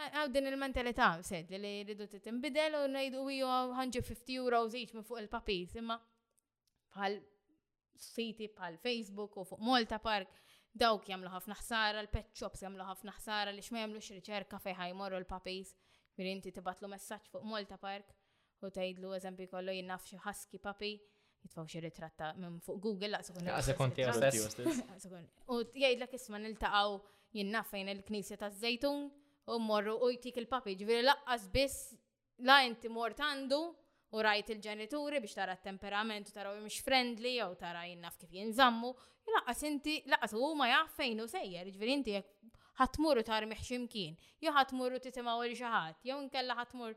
Hawn din il-mentalità sed li jridu tinbidel u ngħidu hija ħanġi 50 euro żejt minn fuq il-papis imma bħal siti bħal Facebook u fuq Malta Park dawk jagħmlu ħafna ħsara, l-pet shops jagħmlu ħafna ħsara li ma jagħmlux riċerka fejn ħajmorru l-papis. Ġifieri inti tibatlu messaġġ fuq Malta Park U tgħidlu eżempju jkollu jien naf xi husky puppy jitfaw xi ritratt ta' minn fuq Google laqsu kun. Għasa kont tiegħu stess. U jgħidlek isma' niltaqgħu jien naf fejn il-Knisja taż-Żejtun u mmorru u jtik il-papi ġifieri laqqas biss la inti mort għandu u rajt il-ġenituri biex tara t-temperament u taraw mhux friendly jew tara jien naf kif jinżammu, laqqas inti laqqas u ma jaf fejn u sejjer, ġifieri inti jekk ħatmur u tarmiħ ximkien, jew ħatmur u tisimgħu il xi ħadd, jew inkella ħatmur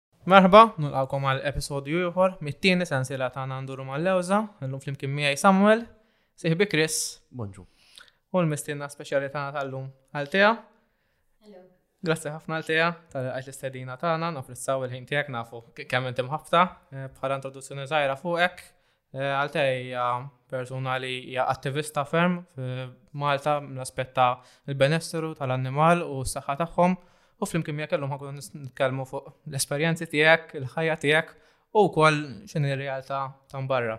Merħba, nilqakom għal episodju ieħor mit-tieni sensiela tagħna nduru mal-lewża, llum flimkien miegħi Samuel, siħbi Chris. Bonġu. U l-mistinna speċjali tagħna tal-lum Altea. Grazzi ħafna Altea tal-għajt l-istedina tagħna, napprezzaw il-ħin tiegħek nafu kemm inti mħafta eh, bħala introduzzjoni żgħira fuqek. Eh, Alta hija persuna li hija attivista ferm f'Malta l-aspett ta' l-benessru tal-annimal u s-saħħa tagħhom u flimkien miegħek kellhom ħakun nitkellmu fuq l-esperjenzi tiegħek, il-ħajja tiegħek u wkoll x'inhi r-realtà ta' barra.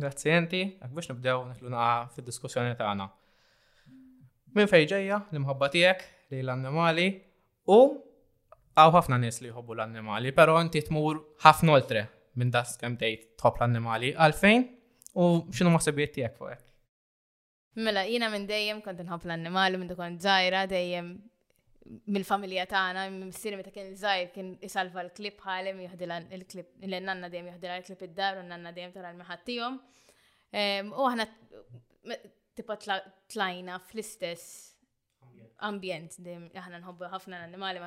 Grazzi enti, għak biex nibdew nitlu naqa fil-diskussjoni tagħna. Min fej ġejja l-imħabba tiegħek li l-annimali U għaw ħafna nies li jħobbu l-annimali, pero inti tmur ħafna oltre minn das kemm tgħid tħobb l-annimali għalfejn u x'inhu maħsebijiet tiegħek fuq hekk. Mela, jiena minn dejjem kont nħobb l-annimali minn dukon żgħira dejjem mill-familja tagħna, missiri meta kien żgħir kien isalva l-klib ħalem jihdila l-klib, l-nanna dejjem jihdila l-klib id-dar u n-nanna dejjem tara l-meħat tiegħhom. Ehm, u aħna tipa tlajna fl-istess ambjent dim aħna nħobbu ħafna l-annimali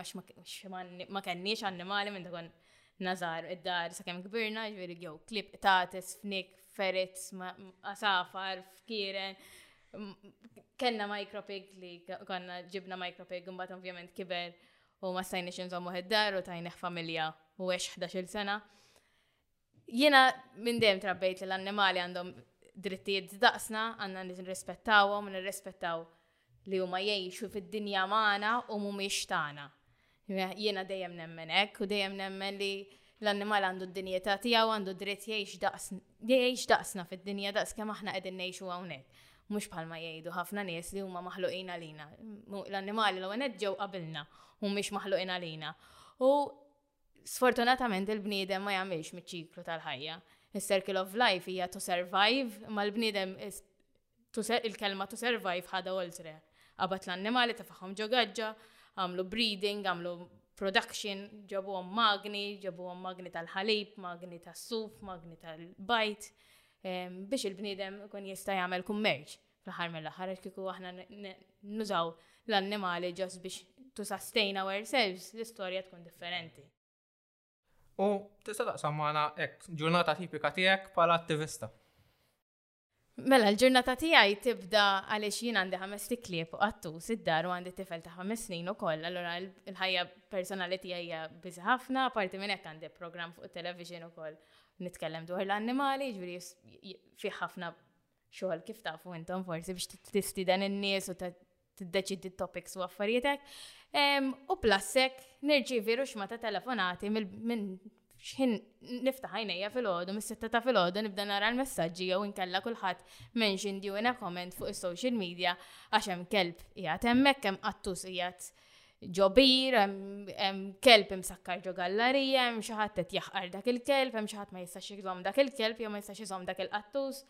ma kenniex annimali minn tkun nazar id-dar sa kemm kbirna, ġveri jew klib tates, fnik, ferret, asafar, fkiren. Kenna micropig li konna ġibna micropig mbagħad ovvjament kiber u ma stajniex inżommu id-dar u tajnih familja u għex 11 sena. Jiena minn dejjem trabbejt li l-annimali għandhom drittijiet daqsna, għandna nirrispettawhom, nirrispettaw li huma jgħixu fid-dinja magħna u mhumiex tagħna. Jiena dejjem nemmen hekk u dejjem nemmen li l-annimal għandu d-dinjità tiegħu għandu dritt jgħix daqsna fid-dinja daqs kemm aħna qegħdin ngħixu hawnhekk. Mhux bħalma jgħidu ħafna nies li huma maħluqin għalina. L-annimali l-ewwel ġew qabilna u mhix maħluqin għalina. U Sfortunatament il-bniedem ma jagħmilx miċ-ċiklu tal-ħajja. Is-circle of life hija to survive, ma l-bniedem il-kelma to survive ħada oltre. Qabat l-annimali tafahom ġo gaġġa, għamlu breeding, għamlu production, ġabu għom magni, ġabu għom magni tal-ħalib, magni tal-suf, magni tal-bajt, biex il-bnidem kun jista' jagħmel kummerċ. Fl-aħħar mill-aħħar għax kieku aħna nużaw l-annimali ġas biex to sustain ourselves, l-istorja tkun differenti. U tista' taqsam magħna hekk ġurnata tipika tiegħek bħala attivista. Mela, l-ġurnata tiegħi tibda għaliex jien għandi ħames tiklieb u għattu id-dar u għandi tifel ta' ħames snin ukoll, allura l-ħajja personali tiegħi hija biżi ħafna, parti minn hekk għandi programm fuq television ukoll nitkellem dwar l-annimali, ġifieri fi ħafna xogħol kif tafu intom forsi biex tistieden in-nies u tiddeċidi topics u affarijietek. U plassek nirċivi ruxma ta' telefonati minn xħin niftaħ għajnejja fil-ħodu, mis-sitta ta' fil-ħodu nibda nara l-messagġi jew inkella kulħadd mentioned you in a comment fuq is-social media għax hemm kelb qiegħed hemmhekk hemm qattus qiegħed ġobir, hemm kelb imsakkar ġo gallarija, hemm xi ħadd qed jaħqar dak il-kelb, hemm xi ħadd ma jistax iżomm dak il-kelb jew ma jistax iżomm dak il-qattus.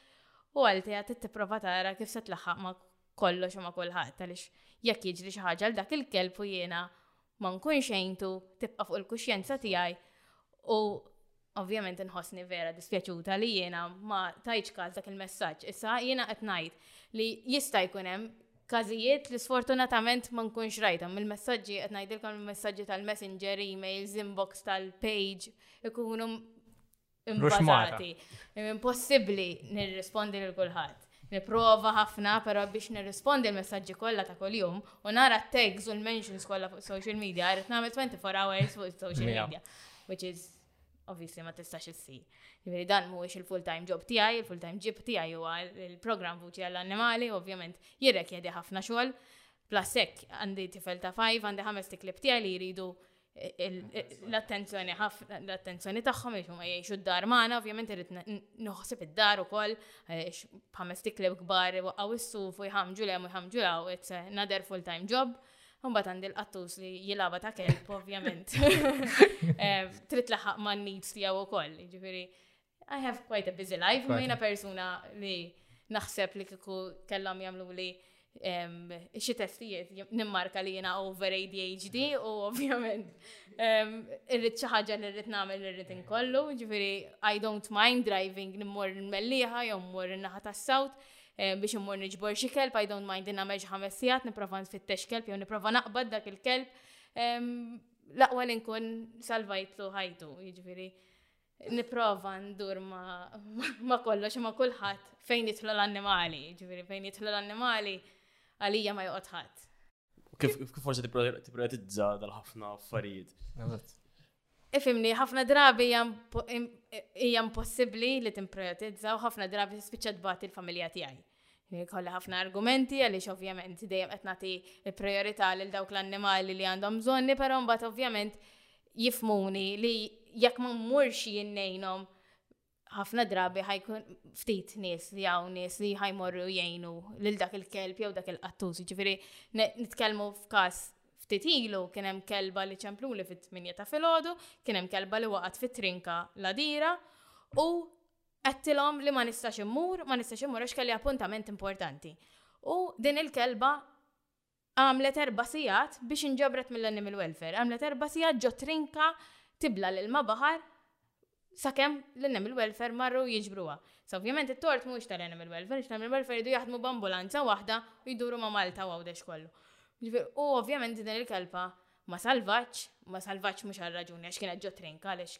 U Althea trid tipprova tara kif se tlaħħaq ma' kollox u ma' kulħadd għaliex jekk jiġri xi ħaġa għal dak il-kelb u jiena ma nkunx għintu tibqa' fuq il-kuxjenza tiegħi u Ovvjament inħossni vera dispjaċuta li jiena ma tajċ każ dak il-messaġġ. Issa jiena qed ngħid li jista' jkun hemm każijiet li sfortunatament ma nkunx rajta mill-messaġġi qed ngħidilkom il-messaġġi tal-messenger, emails, inbox tal-page ikunu imbagħati. Impossibbli nirrispondi lil kulħadd. Nipprova ħafna però biex nirrispondi l-messaġġi kollha ta' kuljum u nara t-tags u l-mentions kollha fuq is-social media, irrid nagħmel 24 hours fuq is-social media, which is obviously ma tistax issir. Jiġifieri dan mhuwiex il-full time job tiegħi, il-full time job tiegħi huwa l-programm Vuċi għall-Annimali, ovvjament jirrekjedi ħafna xogħol. Plus hekk għandi tifel ta' five, għandi ħames tiklib tiegħi li jridu l-attenzjoni ħafna l-attenzjoni tagħhom biex huma jgħixu d-dar magħna, ovvjament irid noħsib id-dar ukoll ħames tikleb kbar waqgħu s-suf u jħamġu lem u jħamġu law, it's another full-time job. Mbagħad għandi l-qattus li jilaba ta' kelb, ovvjament. Eh, trid laħaq man needs tiegħu wkoll, jiġifieri I have quite a busy life, ma jina persuna li naħseb li kiku kellhom jagħmlu li xi testijiet nimmarka li jina over ADHD u ovvjament irrid xi ħaġa li rrid nagħmel li rrid inkollu, ġifieri I don't mind driving nimmur melliħa jew mmur in-naħa tas-sawt biex immur niġbor xi kelb, I don't mind inna meġ ħames sigħat nipprova nfittex kelb jew nipprova naqbad dak il-kelb. Laqwa li nkun salvajtlu ħajtu, jiġifieri. Niprofa ndur ma, ma kollox ma kulħadd fejn jitlu l-annimali, ġifieri fejn jitlu l-annimali għalija ma joqgħod ħadd. Kif forsi tipprivatizza dal-ħafna affarijiet. Ifimni, ħafna drabi hija impossibbli li timprivatizza u ħafna drabi tispiċċa tbati l-familja tiegħi. Jkolli ħafna argumenti għaliex ovvjament dejjem qed nagħti l-prijorità lil dawk l-annimali li għandhom bżonni, però mbagħad ovvjament jifmuni li jekk ma mmurx jinnejnhom ħafna drabi ħajkun ftit nies li hawn nies li ħajmorru jgħinu lil dak il-kelb jew dak il-qattus. Ġifieri nitkellmu f'każ ftit ilu kien hemm kelba li ċempluli fit-8 ta' filgħodu, kien hemm kelba li waqgħet fit-trinka ladira u Għedtilhom li ma nistax immur, ma nistax immur għax kelli appuntament importanti. U din il-kelba għamlet erba' sigħat biex inġabret mill-animal welfare. Għamlet erba' sigħat ġo trinka tibla l-ilma baħar sakemm l-animal welfare marru jiġbruha. Sa ovvjament it-tort mhuwiex tal-animal welfare, għax l-animal welfare jridu jaħdmu b'ambulanza waħda u jduru ma' Malta u Għawdex kollu. U ovvjament din il-kelba ma salvatx, ma salvatx mhux għal raġuni għax kienet ġo trinka għaliex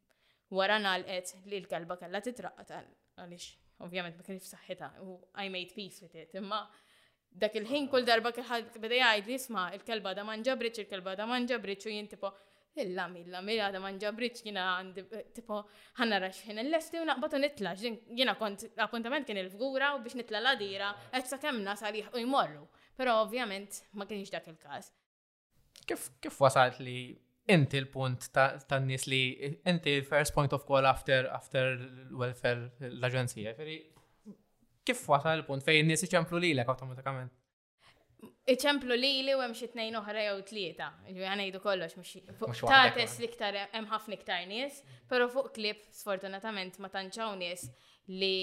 Wara ngħalqet li l-kelba kellha titraqqad għaliex ovvjament ma kienx f'saħħitha u I made peace with it. Imma dak il-ħin kull darba kien ħadd beda jgħid li jisma' il-kelba da ma nġabritx, il-kelba da ma nġabritx u jien tipo illa milla milla da ma nġabritx jiena għandi tipo ħanna rax ħin il-lesti u naqbad u nitla' jiena kont l-appuntament kien il-fgura u biex nitla' l-għadira qed sakemm nasal jieħqu jmorru. Però ovvjament ma kienx dak il-każ. Kif, kif wasalt li inti l-punt tan nies li inti first point of call after after welfare l-aġenzija, kif wasal il-punt fejn nies iċemplu li l automatikament? Iċemplu li li u hemm xi tnejn oħra jew tlieta. Ġifieri ngħidu kollox mhux tates li iktar hemm ħafna iktar nies, però fuq klip sfortunatament ma tantxaw nies li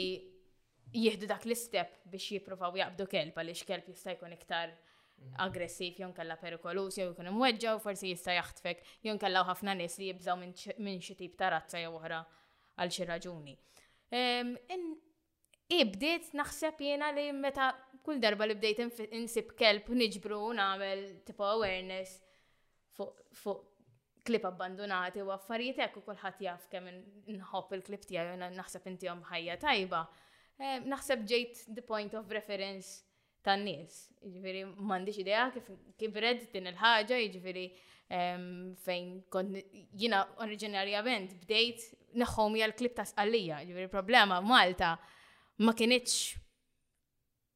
jieħdu dak l-istep biex jippruvaw jaqbdu kelb għaliex kelb jista' jkun iktar aggressiv jew kella perikolus jew jkun imweġġa u forsi jista' jaħtfek jew kella ħafna nies li jibżgħu minn xi tip ta' razza jew oħra għal xi raġuni. Ehm, Ibdiet naħseb jiena li meta kull darba li bdejt insib kelb niġbru u nagħmel tipo awareness fuq klip abbandunati u affarijiet hekk u kulħadd jaf kemm inħobb il-klip tiegħi u naħseb intihom ħajja tajba. Eh, naħseb ġejt the point of reference tan-nies. Jiġifieri m'għandix idea kif kibret din il-ħaġa, jiġifieri fejn kont jiena oriġinarjament bdejt neħħom hija l-klip ta' sqallija, jiġifieri problema Malta ma kinitx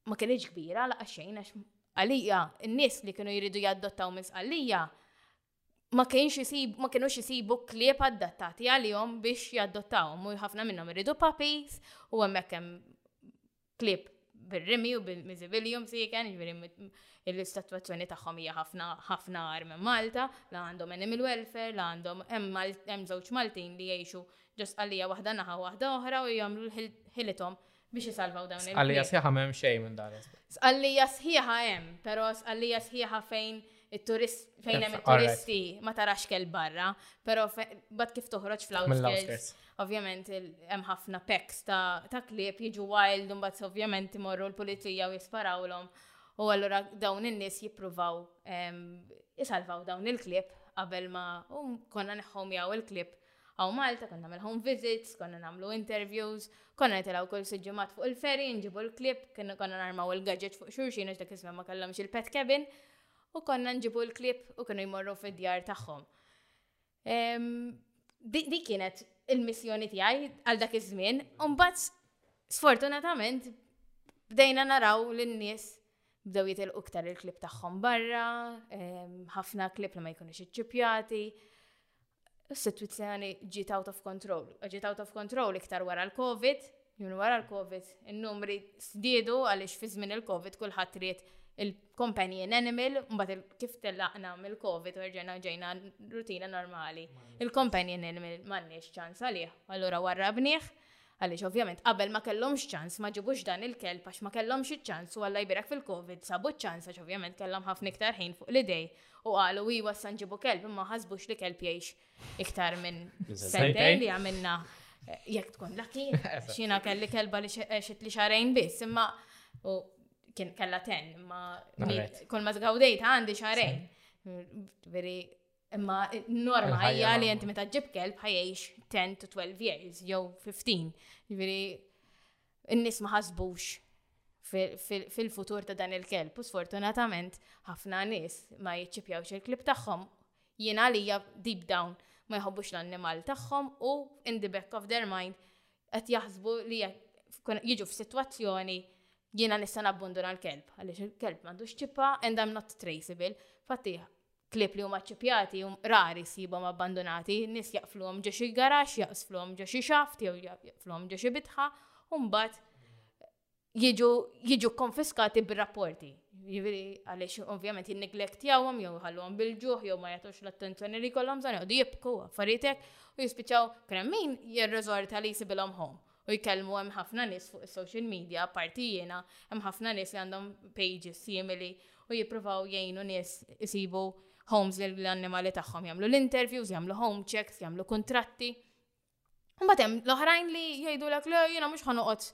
ma kienx kbira laqqa xejn għax għalija n-nies li kienu jridu jaddottaw minn sqallija ma kienx isib ma kienux isibu klieb adattati għalihom biex jaddottaw. Mu ħafna minnhom iridu papis u hemmhekk hemm klieb bir-rimi u bil-mizibilium sieken, ġveri l-istatwazzjoni tagħhom hija ħafna ħafna għar minn Malta, la għandhom animal welfare, la għandhom hemm żewġ Maltin li jgħixu ġos għalija waħda naħa waħda oħra u jagħmlu ħilithom Biex isalvaw dawn il-bliet. Sqallija sħiħa m'hemm xejn minn dan. Sqallija sħiħa hemm, però sqallija sħiħa fejn it-turist fejn hemm it-turisti ma tarax kell barra, però bad kif toħroġ fl-outskirts. Ovvjament hemm ħafna peks ta' klieb jiġu wild imbagħad ovvjament imorru l-pulizija u jisparawlhom. U allura dawn in-nies jippruvaw isalvaw dawn il-klieb qabel ma konna neħħom jaw il-klieb Hawn Malta, kont nagħmel home visits, konna nagħmlu interviews, konna nitilgħu kull sitt ġimgħat fuq il-ferry, nġibu l-klieb, konna narmaw il-gadgets fuq xulxin għax dak iż-żmien ma kellhomx il-pet cabin, u konna nġibu l-klieb u kienu jmorru fid-djar tagħhom. Dik kienet il-missjoni tiegħi għal dak iż-żmien, u mbagħad sfortunatament bdejna naraw lin-nies bdew jitilqu iktar il-klib tagħhom barra, ħafna klib li ma jkunux iċċipjati. Is-sitwizzjoni ġiet out of control. Ġiet out of control iktar wara l-Covid, jien wara l-Covid, in-numri sdiedu għaliex fi żmien il-Covid kulħadd ried il-companion animal, mbagħad kif tellaqna mill-Covid u rġajna ġejna rutina normali. Il-companion animal m'għandniex ċans għalih, allura warrabnieh. Għaliex ovvjament qabel ma kellhomx ċans, ma ġibux dan il-kelb għax ma kellhomx iċ-ċans u Alla jbierek fil-Covid sabu ċ-ċans għax ovvjament kellhom ħafna iktar ħin fuq l-idej u qalu iwa issa nġibu kelb imma ma ħasbux li kelb jgħix iktar minn sentejn li għamilna eh, jekk tkun laki xina kelli kelba li xit li xarejn biss imma u kien kella ten imma kol ma zgawdejta għandi xarejn. Veri Imma norma ħajja li jenti meta ġib kelb ħajjiex 10 to 12 years, jew 15. Ġviri, n-nis ma ħasbux fil-futur ta' dan il-kelb. U sfortunatament, ħafna nis ma jċipjawx il-klib tagħhom. Jien għalija deep down ma jħobbux l-annimal tagħhom u in the back of their mind qed jaħsbu li jiġu f'sitwazzjoni jiena nista' nabbunduna l-kelb għaliex il-kelb m'għandux ċippa and I'm not traceable. Fatti Klieb li huma ċċipjati rari ssibhom abbandunati, nies jaqfluhom ġo xi garaxx, jaqsfluhom ġo xi xaft jew jaqfluhom ġo xi bitħa, u mbagħad jiġu konfiskati bir-rapporti. Jiġifieri għaliex ovvjament jinneglektjawhom jew ħalluhom bil-ġuħ jew ma jagħtux l-attenzjoni li jkollhom bżonn jaqdu jibku affaritek u jispiċċaw kremmin jirriżorta li jsibilhom home. u jkellmu hemm ħafna nies fuq is-social media apparti jiena hemm ħafna nies li għandhom pages simili u jippruvaw jgħinu nies isibu homes lill-annimali tagħhom jagħmlu l-interviews, jagħmlu home checks, jagħmlu kuntratti. Imbagħad hemm l-oħrajn li jgħidulek le jiena mhux ħanoqgħod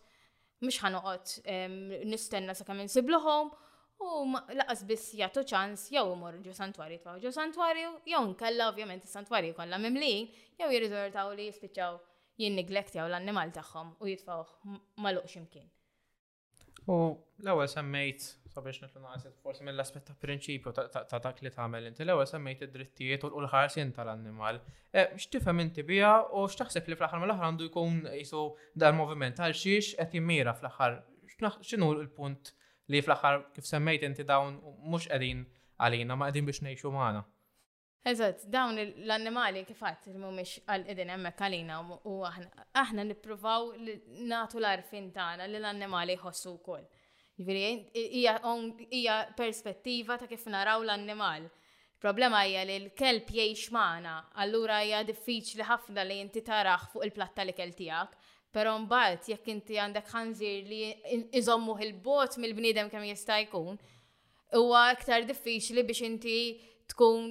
mhux ħanoqgħod ehm, nistenna sakemm insiblu home u laqas biss jagħtu ċans jew imur ġo santwarju tbaw ġo santwarju jew nkella ovvjament is-santwarju kollha mimlijin jew jirriżortaw li jispiċċaw jinniglektjaw l-annimal tagħhom u jitfgħuh magħluq xi mkien. U l-ewwel semmejt sabiex nitlu naħseb forsi mill-aspett ta' prinċipju ta' dak li tagħmel inti l-ewwel semmejt id-drittijiet u l-ħarsien tal-annimal. E, x'tifhem inti biha u x'taħseb li fl-aħħar mill-aħħar għandu jkun qisu dan moviment għal xiex qed jimmira fl-aħħar x'inhu l-punt li fl-aħħar kif semmejt inti dawn mhux qegħdin għalina ma qegħdin biex ngħixu magħna. Eżatt, dawn l-annimali kif għedt li mhumiex għal qegħdin hemmhekk għalina u aħna nippruvaw nagħtu l-għarfien tagħna li l-annimali jħossu wkoll. Jiġifieri hija perspettiva ta' kif naraw l-annimal. Il-problema hija li l-kelb jgħix magħna, allura hija diffiċli ħafna li inti tarah fuq il-platt tal-ikel tiegħek. Però mbagħad jekk inti għandek ħanżir li iżommuh 'il bogħod mill-bniedem kemm jista' jkun, Huwa iktar diffiċli biex inti tkun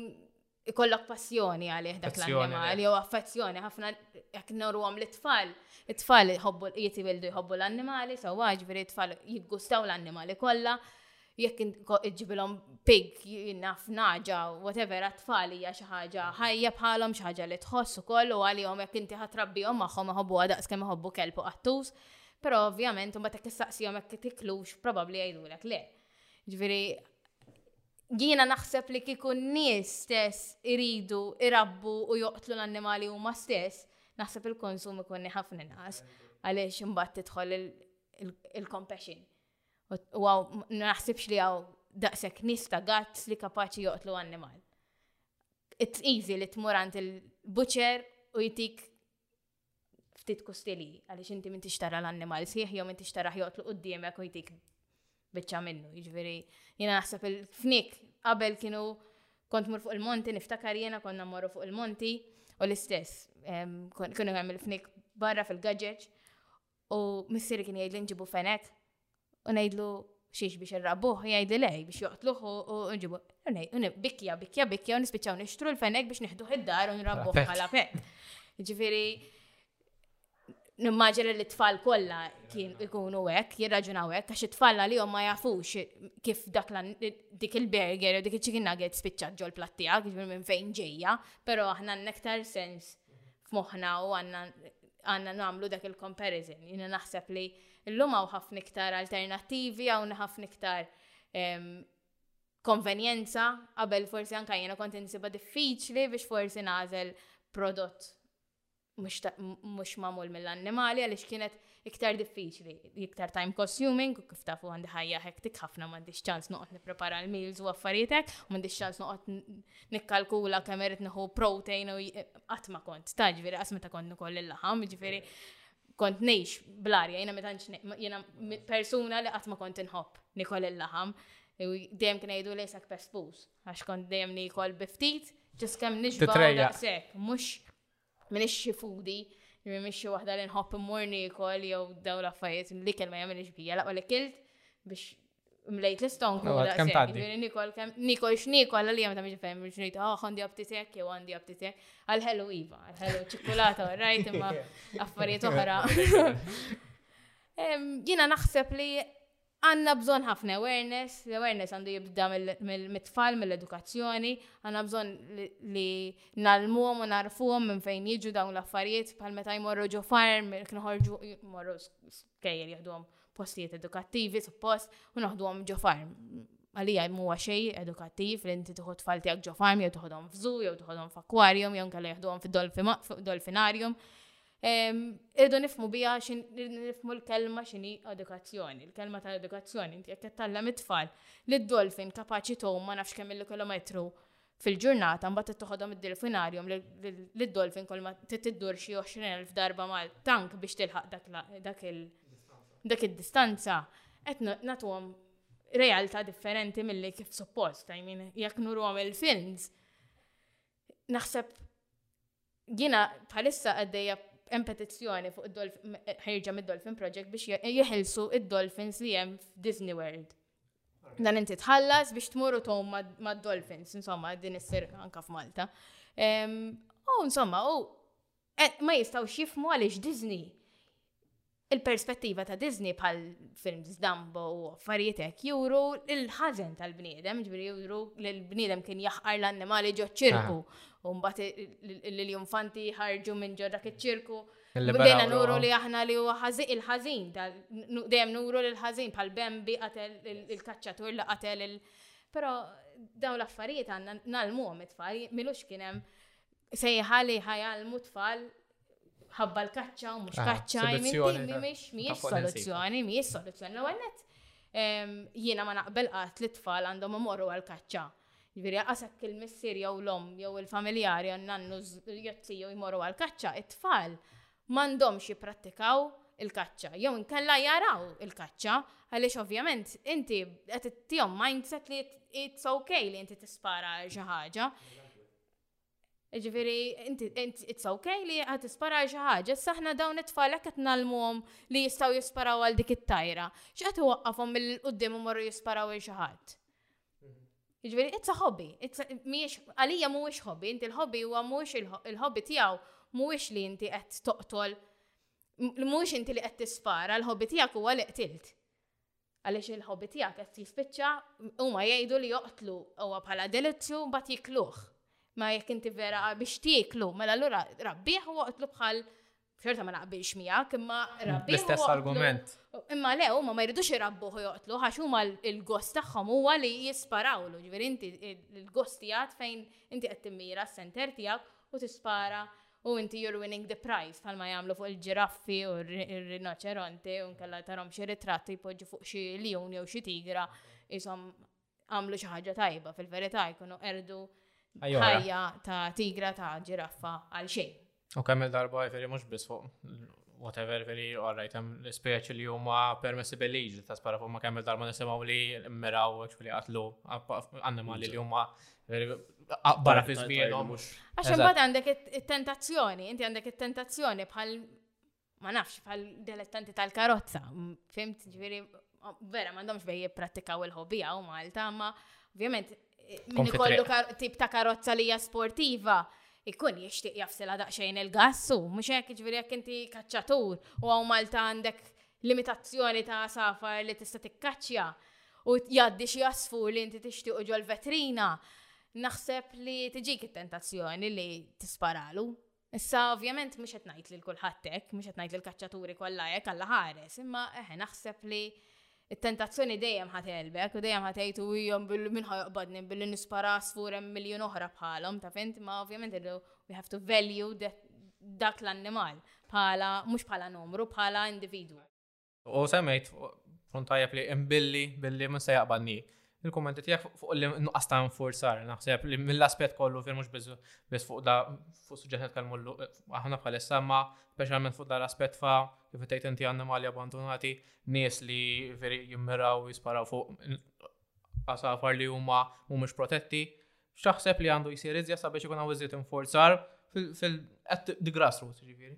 ikollok passjoni għalih dak l-annimal, jew affezzjoni, ħafna jekk norwom li tfal, it-tfal jħobbu jitibildu jħobbu l-annimali, so ġviri tfal jiggustaw l-annimali kollha, jekk iġibilhom pig, jinnaf naġa, whatever, għat-tfal hija xi ħaġa ħajja bħalhom xi ħaġa li tħoss ukoll u għalihom jekk inti ħatrabbihom magħhom iħobbu għadaqs kemm iħobbu kelb u qattus, però ovvjament imbagħad jekk issaqsihom jekk tiklux probabbli jgħidulek le. Ġviri, jiena naħseb li kieku n-nies stess iridu irabbu u joqtlu l-annimali huma stess, naħseb il-konsum ikun ħafna inqas għaliex imbagħad tidħol il-compassion. U għaw, naħsibx li għaw daqsek nista gazz li kapaċi joqtlu annimal. It's easy li tmur għand il-butcher u jtik ftit kustili, għaliex inti m'intix tara l-annimal sħiħ jew m'intix taraħ joqtlu quddiemek u jtik biċċa minnu. Jiġifieri jiena naħseb il-fnik qabel kienu kont mur fuq il-monti, niftakar jiena konna morru fuq il-monti u l-istess kienu hemm il-fnik barra fil-gaġġeġ U missieri kien jgħidli nġibu fenek u ngħidlu xiex biex irrabuh, jgħidli lej biex joqtluh u nġibu. Bikja, bikja, bikja u nispiċċaw nixtru l-fenek biex neħduh id-dar u nrabuh bħala pet. Ġifieri nimmaġina li t-tfal kollha kien ikunu hekk, jirraġunaw hekk, għax it-tfal li ma jafux kif dak dik il-burger u dik il-chicken nugget spiċċat ġol plattija, kif minn fejn ġejja, però aħna nektar sens f'moħħna u għandna għandna nagħmlu dak il-comparison. Jiena naħseb li llum hawn ħafna iktar alternattivi, hawn ħafna iktar konvenjenza, qabel forsi anka jiena kont insiba diffiċli biex forsi nażel prodott mhux magħmul mill-annimali għaliex kienet iktar diffiċli, iktar time consuming, u kif tafu għandi ħajja hektik ħafna m'għandix ċans noqgħod nipprepara l-meals u affarietek, m'għandix ċans noqgħod nikkalkula kemm irid neħu protein u qatt ma kont, ta' ġifieri qas meta kont nkoll il-laħam, ġifieri kont nejx blarja, jena meta jena persuna li qatt ma kont inħobb nikol il-laħam. Dejjem kien jgħidu li sak pespus, għax kont dejjem nikol biftit, ġis kemm nixba daqshekk, mhux Minix xi foodie, ġifieri mhix xi waħda li nħobb immur niekol jew dawn l-affarijiet, l-ikel ma jagħmilix bija, l-aqwa li kilt biex mlejt l-istonku daqshekk, ġifieri niekol kemm, niekol x'niekol għalija ma tagħmilx differenza biex ngħid aħ għandi apptitek jew għandi apptitek. Għall-ħelu iva, għall-ħelu ċ-ċikkulata orajt imma affarijiet oħra. Jiena naħseb li Għandna bżonn ħafna awareness, l-awareness għandu jibda mit-tfal, mill-edukazzjoni, għandna bżonn li ngħallmuhom u nagħrfuhom minn fejn jiġu dawn l-affarijiet bħal meta jmorru ġo farm, kien iħorġu jmorru skejjel jaħduhom postijiet edukattivi suppost u naħduhom ġo farm. Għalija huwa xejn edukattiv li inti tieħu tfal tiegħek ġo farm jew toħodhom f'żu jew toħodhom f'akwarjum jew nkella jaħduhom fid-dolfinarjum. Irdu nifmu bija xin nifmu l-kelma xini edukazzjoni, l-kelma ta' edukazzjoni, inti jekk tallem it-tfal li d-dolfin kapaċi tom ma nafx kemm il-kilometru fil-ġurnata mbagħad toħodhom id-delfinarium li d-dolfin kol ma tiddur xi 20,000 darba mal tank biex tilħaq dak il- dak id-distanza qed nagħtuhom realtà differenti milli kif suppost, I mean, jekk nurhom il-films, Naħseb jiena bħalissa għaddejja hemm petizzjoni fuq id-Dolphin ħirġa mid-Dolphin Project biex jeħilsu id-Dolphins li hemm f'Disney World. Dan inti tħallas biex tmur u tom mad-Dolphins, insomma, din issir anka f'Malta. U insomma, u Eh, ma jistawx jifmu għaliex Disney. Il-perspettiva ta' Disney bħal films Dumbo u affarijiet hekk juru l-ħażen tal-bniedem, ġifieri juru li l-bniedem kien jaħqar l-annimali ġo ċirku. U mbagħad l-infanti ħarġu minn ġo dak iċ-ċirku. Dejna nuru li aħna li huwa ħażin il-ħażin, dejjem nuru li l-ħażin bħal Bambi qatel il-kaċċatur li qatel il- Però dawn l-affarijiet għandna nalmuhom it-tfal, milux kien hemm Sejħa li ħajalmu tfal ħabba l-kaċċa u mhux ah, kaċċa, mhix mhijiex soluzzjoni, mhijiex soluzzjoni. L-ewwel net jiena ma naqbel qatt li tfal għandhom imorru għal kaċċa. Ġifieri għasak il-missier jew l-om jew il-familjari għan nannu jozzi jew jmorru għal kaċċa, it-tfal m'għandhomx jipprattikaw il-kaċċa, jew inkella jaraw il-kaċċa, għaliex ovvjament inti qed tihom mindset li it's okay li inti tispara xi ħaġa. Ġifiri, it's ok li għat ispara xi ħaġa, issa aħna dawn it-tfal hekk qed nagħlmuhom li jistgħu jisparaw għal dik it-tajra. X'qed iwaqqafhom mill qudiem imorru jisparaw il xi ħadd. Ġifiri, it's a hobby, għalija mhuwiex hobby, inti l-hobby huwa mhuwiex il-hobby tiegħu mhuwiex li inti qed toqtol mhuwiex inti li qed tispara, l-hobby tiegħek huwa li qtilt. Għaliex il-hobby tiegħek qed jispiċċa, huma jgħidu li joqtlu, huwa bħala delizzju, mbagħad jiekluh. Imma jekk inti vera biex tieklu, mela allura rabbih u oqtlu bħal, xorta ma naqbilx miegħek, imma rabbih. L-istess argument. Imma le, huma ma jridux irabbuh u joqtlu, għax huma l-gost tagħhom huwa li jisparawlu, ġifieri inti l-gost tiegħek fejn inti qed timmira s-senter tiegħek u tispara U inti you're winning the prize bħalma jagħmlu fuq il-ġiraffi u r-rinoċeronti u nkella tarhom xi ritratt jpoġġu fuq xi ljun jew xi tigra ishom għamlu xi ħaġa tajba fil-verità jkunu qerdu ħajja ta' tigra ta' ġiraffa għal xejn. U kemm il-darba jferi mhux biss fuq whatever veri, alright, hemm l-ispeċi li huma permessi bil-liġi ta' spara fuq ma kemm il-darba nisimgħu li mmiraw li qatlu annimali li huma barra fi żmienhom. Għax imbagħad għandek it-tentazzjoni, inti għandek it-tentazzjoni bħal ma nafx bħal dilettanti tal-karozza, fimt ġifieri vera m'għandhomx bej jipprattikaw il-ħobija u Malta, ma ovvjament eh, min ikollu tip ta' karozza li hija sportiva ikun jixtieq jafsila daqsxejn il-gassu, mhux hekk jiġifieri jekk inti kaċċatur u għaw Malta għandek limitazzjoni ta' safar li tista' tikkaċċja u jgħaddi xi jasfur li inti tixtieq ġol vetrina, naħseb li tiġik it-tentazzjoni li tisparalu. Issa ovvjament mhux qed ngħid lil kulħadd hekk, mhux qed ngħid lill-kaċċaturi kollha hekk, Alla ħares, imma eħe naħseb li t-tentazzjoni dejjem ħa tegħlbek u dejjem ħa tgħid u hija min ħa joqbadni billi nispara għasfur hemm miljun oħra bħalhom ta' fint, ma ovvjament irdu we have to value dak l-annimal bħala mhux bħala numru, bħala individwu. U semmejt punt tajjeb li imbilli billi mhux se jaqbalni. Il-kummenti tiegħek fuq l-nuqqas ta' nfurzar, naħseb li mill-aspett kollu fil mhux biss fuq da fuq suġġett nitkellmu aħna bħalissa ma speċjalment fuq dal-aspett fa' kif tgħid inti annimali abbandunati, nies li veri jimmiraw jisparaw fuq għasafar li huma mhumiex protetti. X'taħseb li għandu jsir iżja sabiex ikun hawn iżjed infurzar fil-grassroots ġifieri.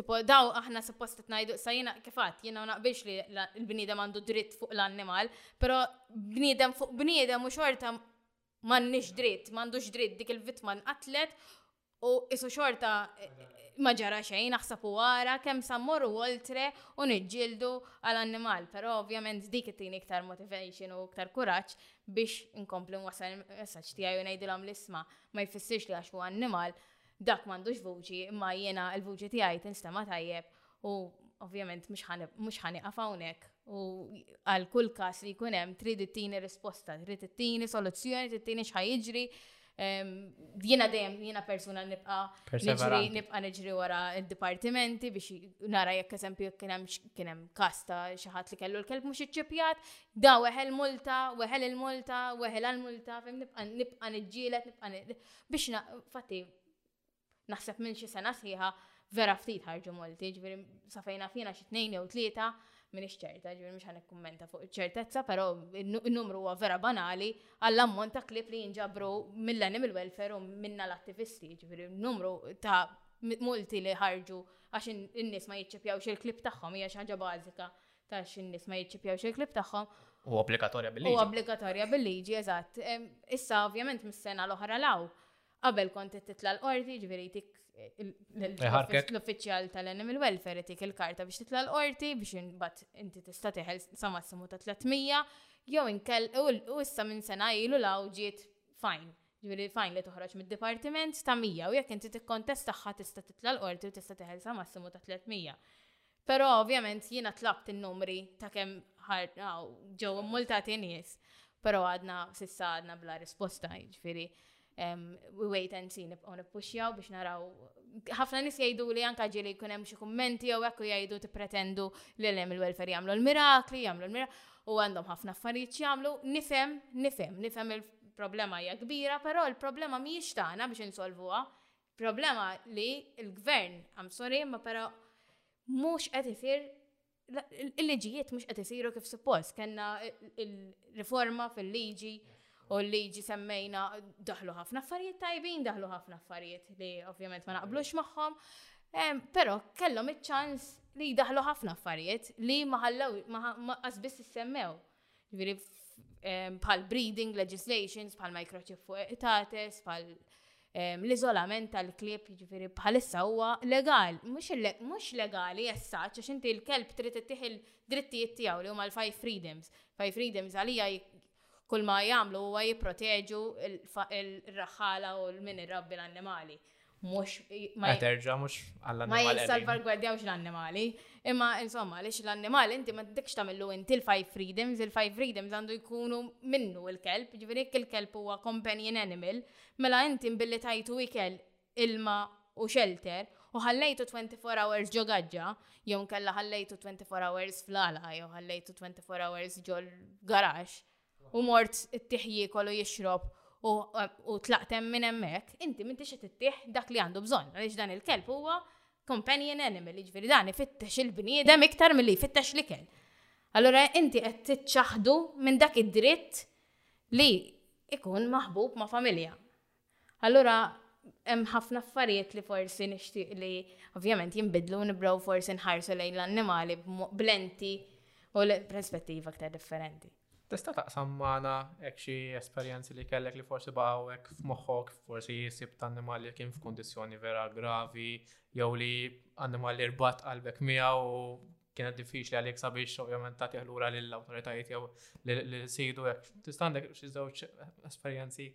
Tipo, daw aħna suppost qed ngħidu sa jiena kif għadd, jiena ma naqbilx li l-bniedem għandu dritt fuq l-annimal, però bniedem fuq bniedem u xorta m'għandniex dritt, m'għandux dritt dik il-vittma nqatlet u isu xorta ma ġara xejn, naħseb u għara, kem sammor u oltre u nġildu għal-annimal, pero ovvjament dik it-tini iktar motivation u iktar kuraċ biex inkompli mwasal il-messaċ tijaj u nejdilom l-isma ma jfissirx li għax u annimal, Dak m'għandux vuċi, imma jiena l-vuċi tiegħi tinstema' tajjeb u ovvjament mhux ħa nieqaf hawnhekk u għal kull każ li jkun hemm trid ittini risposta, trid ittini soluzzjoni, trid ittini x'ħa jiġri. Jiena dejjem jiena persuna li nibqa' niġri nibqa' niġri wara d-dipartimenti biex nara jekk eżempju kien hemm kien hemm każ ta' xi ħadd li kellu l-kelb mhux iċċipjat, daw weħel multa, weħel il-multa, weħel għall-multa, nibqa' niġġieled, nibqa' Biex na, fatti, naħseb minn xi sena sħiħa vera ftit ħarġu multi, ġviri safejna fina xi tnejn jew tlieta minn ċerta, ġviri mhux ħanek kummenta fuq ċertezza, però n-numru huwa vera banali għall-ammont ta' klib li jinġabru mill-animal welfare u minna l-attivisti, ġviri n-numru ta' multi li ħarġu għax in-nies ma jiċċipjawx il-klib tagħhom hija xi ħaġa bażika ta' xinnis ma jiċċipjawx il-klib tagħhom. U obbligatorja bil-liġi. U obbligatorja bil-liġi, eżatt. Issa, ovvjament, mis-sena l-oħra law, qabel kont titla l-qorti, ġviri tik l-uffiċjal tal-animal welfare tik il-karta biex titla l-qorti biex inbat inti tista' teħel sa massimu ta' 300 jew inkell u issa minn sena ilu law ġiet fajn. Ġviri fajn li toħroġ mid-dipartiment ta' 100 u jekk inti tikkontestaħħa tista' titla l-qorti u tista' teħel sa massimu ta' 300. Però ovvjament jiena tlabt in-numri ta' kemm ġew immultati nies, però għadna s'issa għadna bla risposta, jiġifieri we wait and see nibqgħu nippuxjaw biex naraw. Ħafna nies jgħiduli anke ġieli jkun hemm xi kummenti jew hekk u jgħidu tippretendu li hemm il-welfare jagħmlu l-mirakli, jagħmlu l-mirakli, u għandhom ħafna affarijiet x'jagħmlu, nifhem, nifhem, nifhem il-problema hija kbira, però l-problema mhijiex tagħna biex insolvuha, Problema li l-gvern, I'm sorry, imma però mhux qed isir il-liġijiet mhux qed isiru kif suppost. Kenna il-riforma fil-liġi u l-liġi semmejna daħlu ħafna affarijiet tajbin, daħlu ħafna affarijiet li ovvjament ma naqblux magħhom, però kellhom iċ-ċans li daħlu ħafna affarijiet li ma ħallew ma qasbis issemmew. Ġifieri bħal breeding legislations, bħal microchip fuq etates, bħal l-iżolament tal-klieb, ġifieri bħalissa huwa legal, mhux legali issa, għax inti l-kelb trid ittieħ il-drittijiet tiegħu li huma l-five freedoms. Five freedoms għalija kull ma jagħmlu huwa jipproteġu l-raħħala u l-min irabbi l-annimali. mux ma terġa mux għall-annimali. Ma jissalvargwardjawx l-annimali. Imma insomma, lix l-annimali inti ma t-dikx tamillu inti l-five freedoms, il-five freedoms għandu jkunu minnu il-kelb, ġviri il-kelb huwa companion animal, mela inti mbilli tajtu ikel ilma u shelter u ħallejtu 24 hours ġo gaġġa, jew kella ħallejtu 24 hours fl-għala, jew ħallejtu 24 hours ġol garax, u mort ittih jiekol u jixrob u tlaqtem minn hemmhekk, inti m'intix qed ittih dak li għandu bżonn, għaliex dan il-kelb huwa companion animal, jiġifieri dan ifittex il-bniedem iktar milli jfittex l-ikel. Allura inti qed tiċċaħħdu minn dak id-dritt li jkun maħbub ma' familja. Allura hemm ħafna affarijiet li forsi nixtieq li ovvjament jinbidlu u nibdew forsi nħarsu lejn l-annimali b'lenti u perspettiva aktar differenti. Tista' taqsam magħna hekk xi esperjenzi li kellek li forsi baqgħu hekk f'moħħok, forsi sibt annimal li kien f'kundizzjoni vera gravi jew li annimal li rbat qalbek miegħu u kienet diffiċli għalik sabiex ovvjament tagħtih lura lill-awtoritajiet jew lill-sidu hekk. Tista' għandek xi żewġ esperjenzi?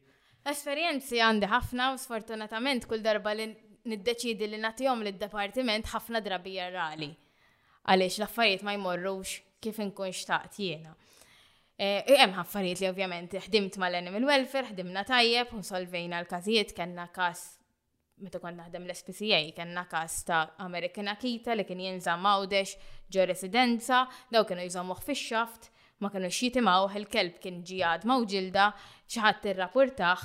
Esperjenzi għandi ħafna u sfortunatament kull darba li niddeċidi li nagħtihom lid-dipartiment ħafna drabi jarrali. Għaliex l-affarijiet ma jmorrux kif inkun xtaqt jiena. Eh, hemm affarijiet li ovvjament ħdimt mal-animal welfare, ħdimna tajjeb u solvejna l-każijiet kellna każ Meta kont naħdem l-SPCA kellna każ ta' American Akita li kien jinżamm Għawdex ġo residenza, daw kienu jżommuh fix-xaft, ma kinux jitimgħuh, il-kelb kien ġie għadma u ġilda, xi ħadd irrapurtah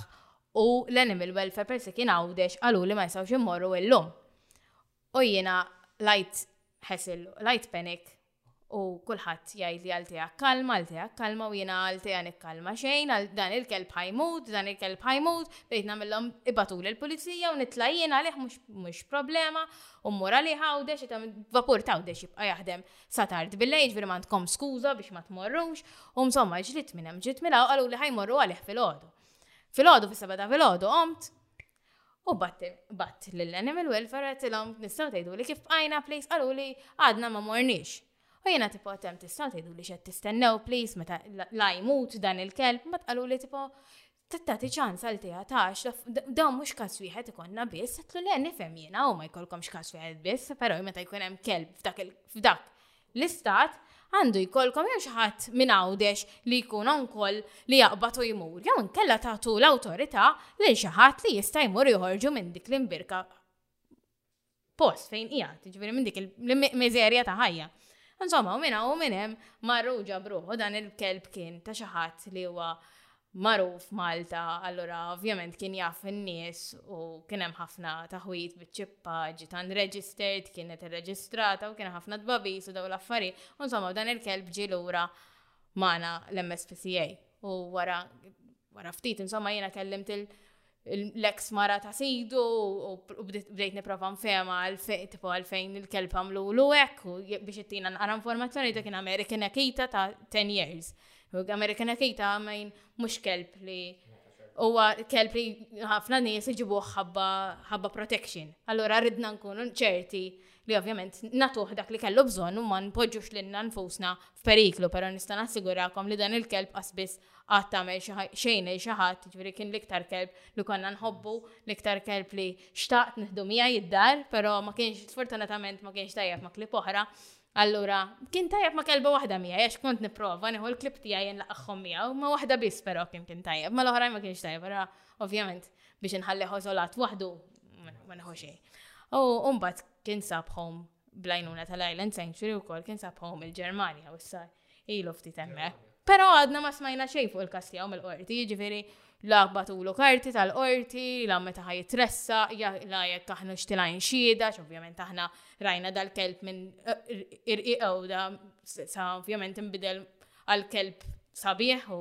u l-Animal Welfare persi kien Għawdex qaluli ma jistgħux immorru illum. U jiena l-għidt hassle, l-għidt panic U kulħadd jgħidli Althea kkalma, Althea kkalma u jiena Althea nikkalma xejn, dan il-kelb ħa jmut, dan il-kelb ħa jmut, bdejt nagħmilhom ibagħtuli l-pulizija u nitla' jien għalih mhux problema u mmur għalih Għawdex, vapur t'Għawdex jibqa' jaħdem sa tard bil-lejl jiġifieri m'għandkomx skuża biex ma tmorrux u insomma ġriet minn hemm ġriet minn hawn qaluli ħa jmorru għalih filgħodu. Filgħodu fis-sebgħa ta' filgħodu qomt U batt batt lill-animal welfare għedtilhom nistgħu tgħiduli kif bqajna please qaluli għadna ma morniex. U jiena tipo għatem tistgħu tgħiduli x'qed tistennew please meta la jmut dan il-kelb mbagħad qaluli tipo tagħti ċans għal tiegħek tax dawn mhux każ wieħed ikonna biss għedtlu le nifhem jiena u ma jkollkomx każ wieħed biss però meta jkun hemm kelb f'dak f'dak l-Istat, għandu jkollkom jew xi ħadd minn Għawdex li jkun onkoll li jaqbad u jmur jew inkella tagħtu l-awtorità lil xi ħadd li jista' jmur joħorġu minn dik l-imbirka post fejn qiegħed, jiġifieri minn dik il-miżerja ta' ħajja. Insomma, u minn hawn u minn hemm marru ġabruh u dan il-kelb kien ta' xi ħadd li huwa magħruf f'Malta, allura ovvjament kien jaf in-nies u kien hemm ħafna taħwid biċ-ċippa, ġiet unregistered, kienet irreġistrata u kien hemm ħafna tbagħbis u dawn l-affarijiet. U insomma dan il-kelb ġie lura magħna l-MSPCA. U wara wara ftit insomma jiena kellimt l-eks mara ta' sidu u bdejt niprofa nfema għalfejn il-kelb għamlu l hekk u biex ittina nqara informazzjoni dak kien American Akita ta' 10 years. American Akita għamajn mux kelb li huwa kelb li ħafna nies iġibu ħabba protection. Allura ridna nkunu ċerti li ovvjament natuħ dak li kellu bżonn u ma npoġġux lilna nfusna f'periklu, pero nista' nassigurakom li dan il-kelb qasbis qatt tagħmel xejn il xi ħadd, jiġifieri kien l-iktar kelb li konna nħobbu, l-iktar kelb li xtaqt nieħdu mija id-dar, però ma kienx sfortunatament ma kienx tajjeb ma' klib oħra. Allura, kien tajjeb ma' kelba waħda mija, għax kont nipprova nieħu l-klib tiegħi nlaqħħom miegħu, ma' waħda biss però kien kien tajjeb, ma' l-oħrajn ma kienx tajjeb, però ovvjament biex inħalli ħożolat waħdu ma neħu xejn. U mbagħad kien sab home bl-għajnuna tal-Island Sanctuary u kol kien sabħom il-Germania u s-sar ilu ftit emme. Pero għadna ma smajna xej fuq il-kas tiegħu mill-qorti, ġifiri la batulu karti tal-qorti, la meta ħaj tressa, la jekk aħna xtilajn xieda, ovvjament aħna rajna dal-kelb minn eh, irqiqew da sa ovvjament imbidel għal-kelb sabiħ u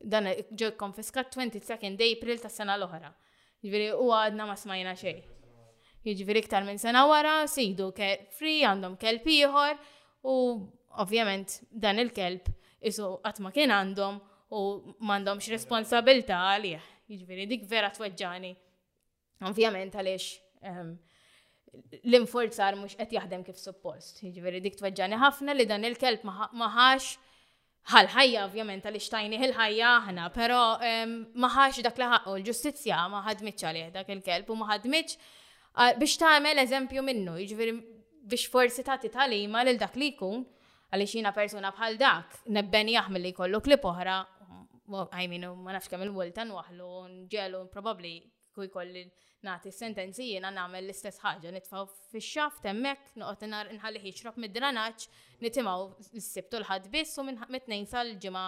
Dan ġo konfiskat 22 April ta' sena l-oħra. Ġviri, u għadna ma smajna xej. Ġviri, iktar minn sena wara, sidu free, għandhom kelb ieħor, u ovvjament dan il-kelb isu għatma kien għandhom u mandomx responsabilta għalih. Ġviri, dik vera tweġġani. Ovvjament għaliex ehm, l-infurzar mhux qed jaħdem kif suppost. Jiġifieri dik tweġġani ħafna li dan il-kelb maħax ħal ħajja ovvjament għaliex tajni il-ħajja aħna, però ehm, maħax dak li ħaqqu l-ġustizzja ma ħadmitx għalih dak il-kelb u ma ħadmitx biex tagħmel eżempju minnu, jiġifieri biex forsi tagħti talima lil dak li jkun Għaliex jiena persuna bħal dak, nebbenjah milli jkollu klieb oħra, I mean, ma nafx kemm il-multa nwaħlu, nġelu, probabbli ku jkolli nagħti sentenzi jiena nagħmel l-istess ħaġa, nitfgħu fix-xaf temmek, noqgħod nħalli jixrob mid-dranaġġ, nitimgħu s-sibtu l-ħadd biss u mit-tnejn sal-ġimgħa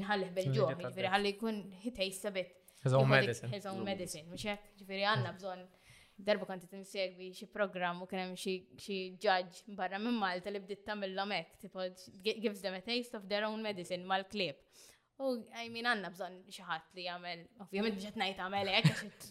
nħallih bil-ġuħ, jiġifieri ħalli jkun he tastes a bit. His own medicine. His own medicine, mux jek, ġifiri għanna bżon darba konti tinsegwi xi programm u kien hemm xi judge barra minn Malta li bdiet tagħmilhom hekk, tipo gives them a taste of their own medicine mal-klib. U I mean għandna bżonn xi ħadd li jagħmel, ovvjament biex qed ngħid għamel hekk għax it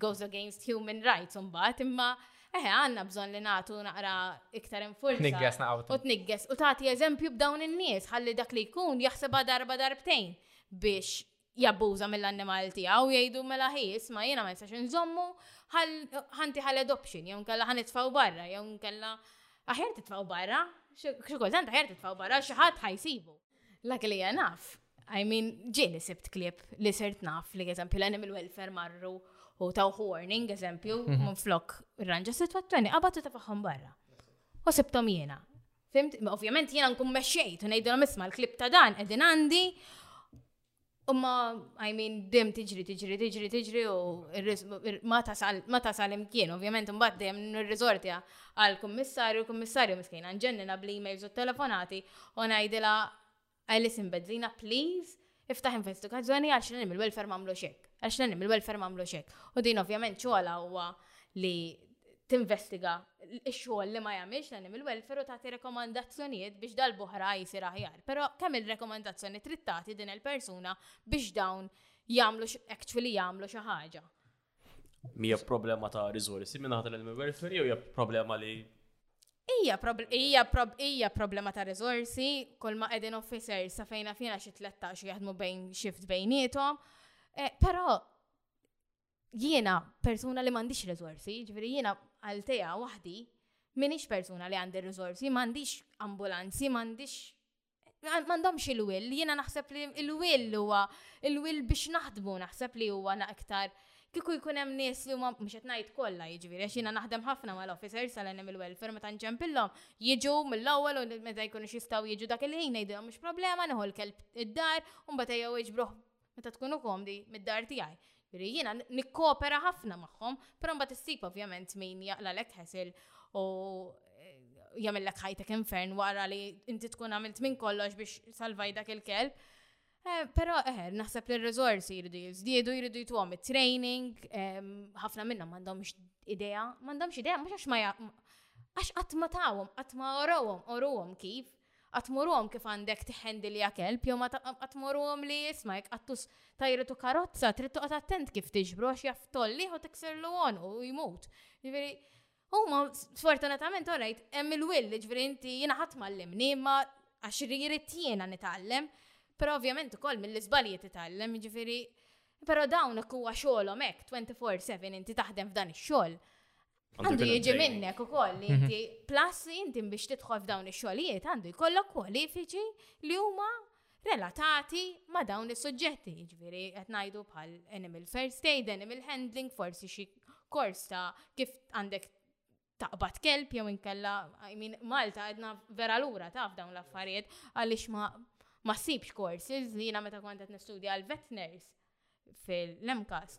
goes against human rights imbagħad, imma eħe għandna bżonn li nagħtu naqra iktar infurza. Tnigges naqgħu. U tnigges u tagħti eżempju b'dawn in-nies ħalli dak li jkun jaħsebha darba darbtejn biex jabbuża mill-annimal tiegħu jgħidu mela ħi isma' jiena ma nistax inżommu ħanti ħal adoption jew nkella ħan itfgħu barra jew nkella aħjar titfgħu barra xi kultant aħjar titfgħu barra xi ħadd ħajsibu. Lak li naf, I mean, ġieli sibt klip li sirt naf li eżempju l-animal welfare marru u taw warning eżempju, mhm. minn flok ranġa situazzjoni, għabatu ta' faħħom barra. U sibtom jena. Fimt, ovvjament jiena nkun mexxejt u ngħidilhom isma' l-klib ta' dan qegħdin għandi. U ma, I mean, dem tiġri, tiġri, tiġri, tiġri u ma tasal imkien, ovvjament mbagħad dem nirriżortja għal kummissarju, kummissarju miskina nġennina bl-emails u telefonati u ngħidilha Alison Bezzina, Please, iftaħ investigazzjoni għax l-animal welfare m'għamlux hekk. Għax l-animal welfare m'għamlux hekk. U din ovvjament xogħolha huwa li tinvestiga x-xogħol li ma jagħmilx l-animal welfare u tagħti rekomandazzjonijiet biex dal-boħra jsir aħjar. Però kemm il-rekomandazzjoni trid tagħti din il-persuna biex dawn jagħmlu actually jagħmlu xi ħaġa. Mija problema ta' rizorsi minn ħadd l-animal welfare jew hija problema li Ija problema ta' rizorsi, kol ma' edin officer sa' fejna fjena xie tletta xie jaħdmu bejn xift bejnietom, eh, pero jiena persuna li mandiċ rizorsi, ġviri jiena għalteja wahdi, minix persuna li għandi rizorsi, mandiċ ambulanzi, mandiċ M'għandhomx il-will, jiena naħseb li il-will huwa il-will biex naħdmu, naħseb li huwa na iktar kieku jkun hemm nies li huma mhux qed ngħid kollha jiġifieri għax jiena naħdem ħafna mal-officers tal-animal welfare meta nċempillhom jiġu mill-ewwel u meta jkunu jistgħu jiġu dak il-ħin ngħidilhom mhux problema nieħu l-kelb id-dar u mbagħad ejjew iġbruh Meta tkunu komdi mid-dar tiegħi. Jiġifieri jiena nikkopera ħafna magħhom, però mbagħad issib ovvjament min jaqlalek hassle u jagħmillek ħajtek infern wara li inti tkun għamilt minn kollox biex salvaj dak il-kelb. Eh, Pero eħer, eh, naħseb li r-rizorsi jridu jizdiedu, jridu jitwom training ħafna minna mandomx idea, mandomx idea, mux għax ma għax għatma tawom, għatma orawom, orawom kif, Qatt murhom kif għandek tiħendilja kelb jew ma qatt murhom li isma' jekk qattus ta' jritu karozza trid toqgħod attent kif tiġbru għax jaf tollih u tiksirlu għonqu u jmut. Jiġifieri huma sfortunatament orajt hemm il-will, jiġifieri inti jiena ħadd m'għallimni imma għax irrid jiena nitgħallem, però ovvjament ukoll mill-iżbalji titgħallem, jiġifieri però dawn jekk huwa xogħolhom hekk twenty four seven inti taħdem f'dan ix-xogħol, Għandu jiġi minnek u koll li inti mhm. plus li inti biex tidħol f'dawn ix-xogħlijiet għandu jkollok kwalifiċi li huma relatati ma' dawn is-suġġetti, ġifieri qed ngħidu bħal animal first aid, animal handling, forsi xi kors ta' kif għandek taqbad kelb jew inkella min Malta għedna vera lura taf dawn l-affarijiet għaliex ma ma sibx courses li jiena meta kont qed nistudja għal veterinars fil-lemkas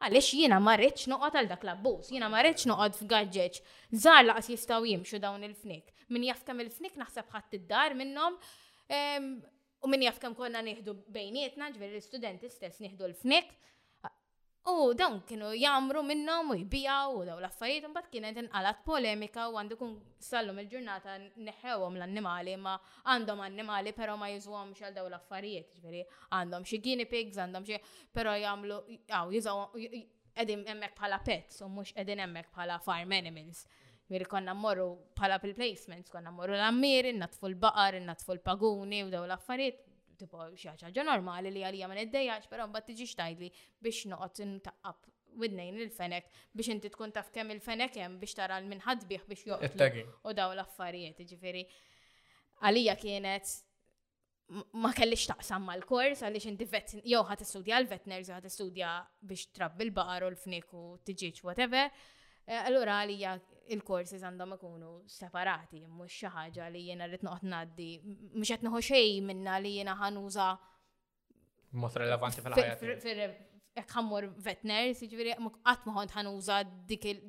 Għaliex jiena ma ridtx noqgħod għal dak l-abbuż. Jiena ma ridtx noqgħod f'gaġġeġ. Żgħar laqas jistgħu jimxu dawn il-fnik. Min jaf kemm il-fnik naħseb ħadt id-dar minnhom u min jaf kemm konna nieħdu bejnietna, ġifieri l-istudenti stess nieħdu l-fnik. U dawn kienu jagħmru minnhom u jbijaw u daw l-affarijiet imbagħad kienet inqalgħet polemika u għandu kun sallum il-ġurnata neħħewhom l-annimali ma għandhom annimali però ma jużuhomx għal daw l-affarijiet. Ġifieri għandhom xi guinea pigs, għandhom xi però jagħmlu aw jużaw qegħdin hemmhekk bħala pets u mhux qegħdin hemmhekk bħala farm animals. Ġifieri konna mmorru bħala fil-placements, konna mmorru l-ammir, innatfu l-baqar, innatfu l-paguni u daw l-affarijiet, tipo xi ħaġa normali li għalija ma niddejjax, però mbagħad tiġix tgħidli biex noqgħod intaqqab widnejn il-fenek biex inti tkun taf kemm il-fenek hemm biex tara l minħadbih biex joqgħod u daw l-affarijiet, ġifieri għalija kienet ma kellix taqsam mal-kors għaliex inti vet jew ħat istudja l-vetners jew ħat istudja biex trabbi l-baqar u l-fnik u tiġiġ whatever. Eh, allura għalija il-korsi għandhom ikunu separati, mhux xi ħaġa li jiena rrid noqgħod ngħaddi, mhux qed nieħu xejn minna li jiena ħanuża mod relevanti fil-ħajja. Jekk ħammur vetners, jiġifieri qatt ma ħanuża dik il-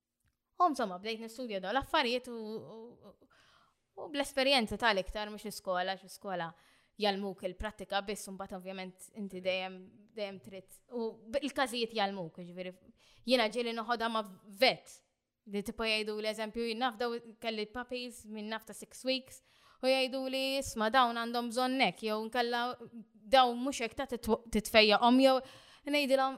U insomma, bdejt nistudja dawn l-affarijiet u u bl-esperjenza tal-iktar mhux l-iskola, l-iskola jalmuk il-prattika biss un bat ovvjament inti dejjem dejjem trid. U il-każijiet jalmuk, ġifieri jiena ġieli noħodha ma' vet li tipo jgħidu l-eżempju nafda kelli puppies minn nafta six weeks u jgħidu li isma dawn għandhom bżonn nek jew nkella dawn mhux hekk ta' titfejja om jew ngħidilhom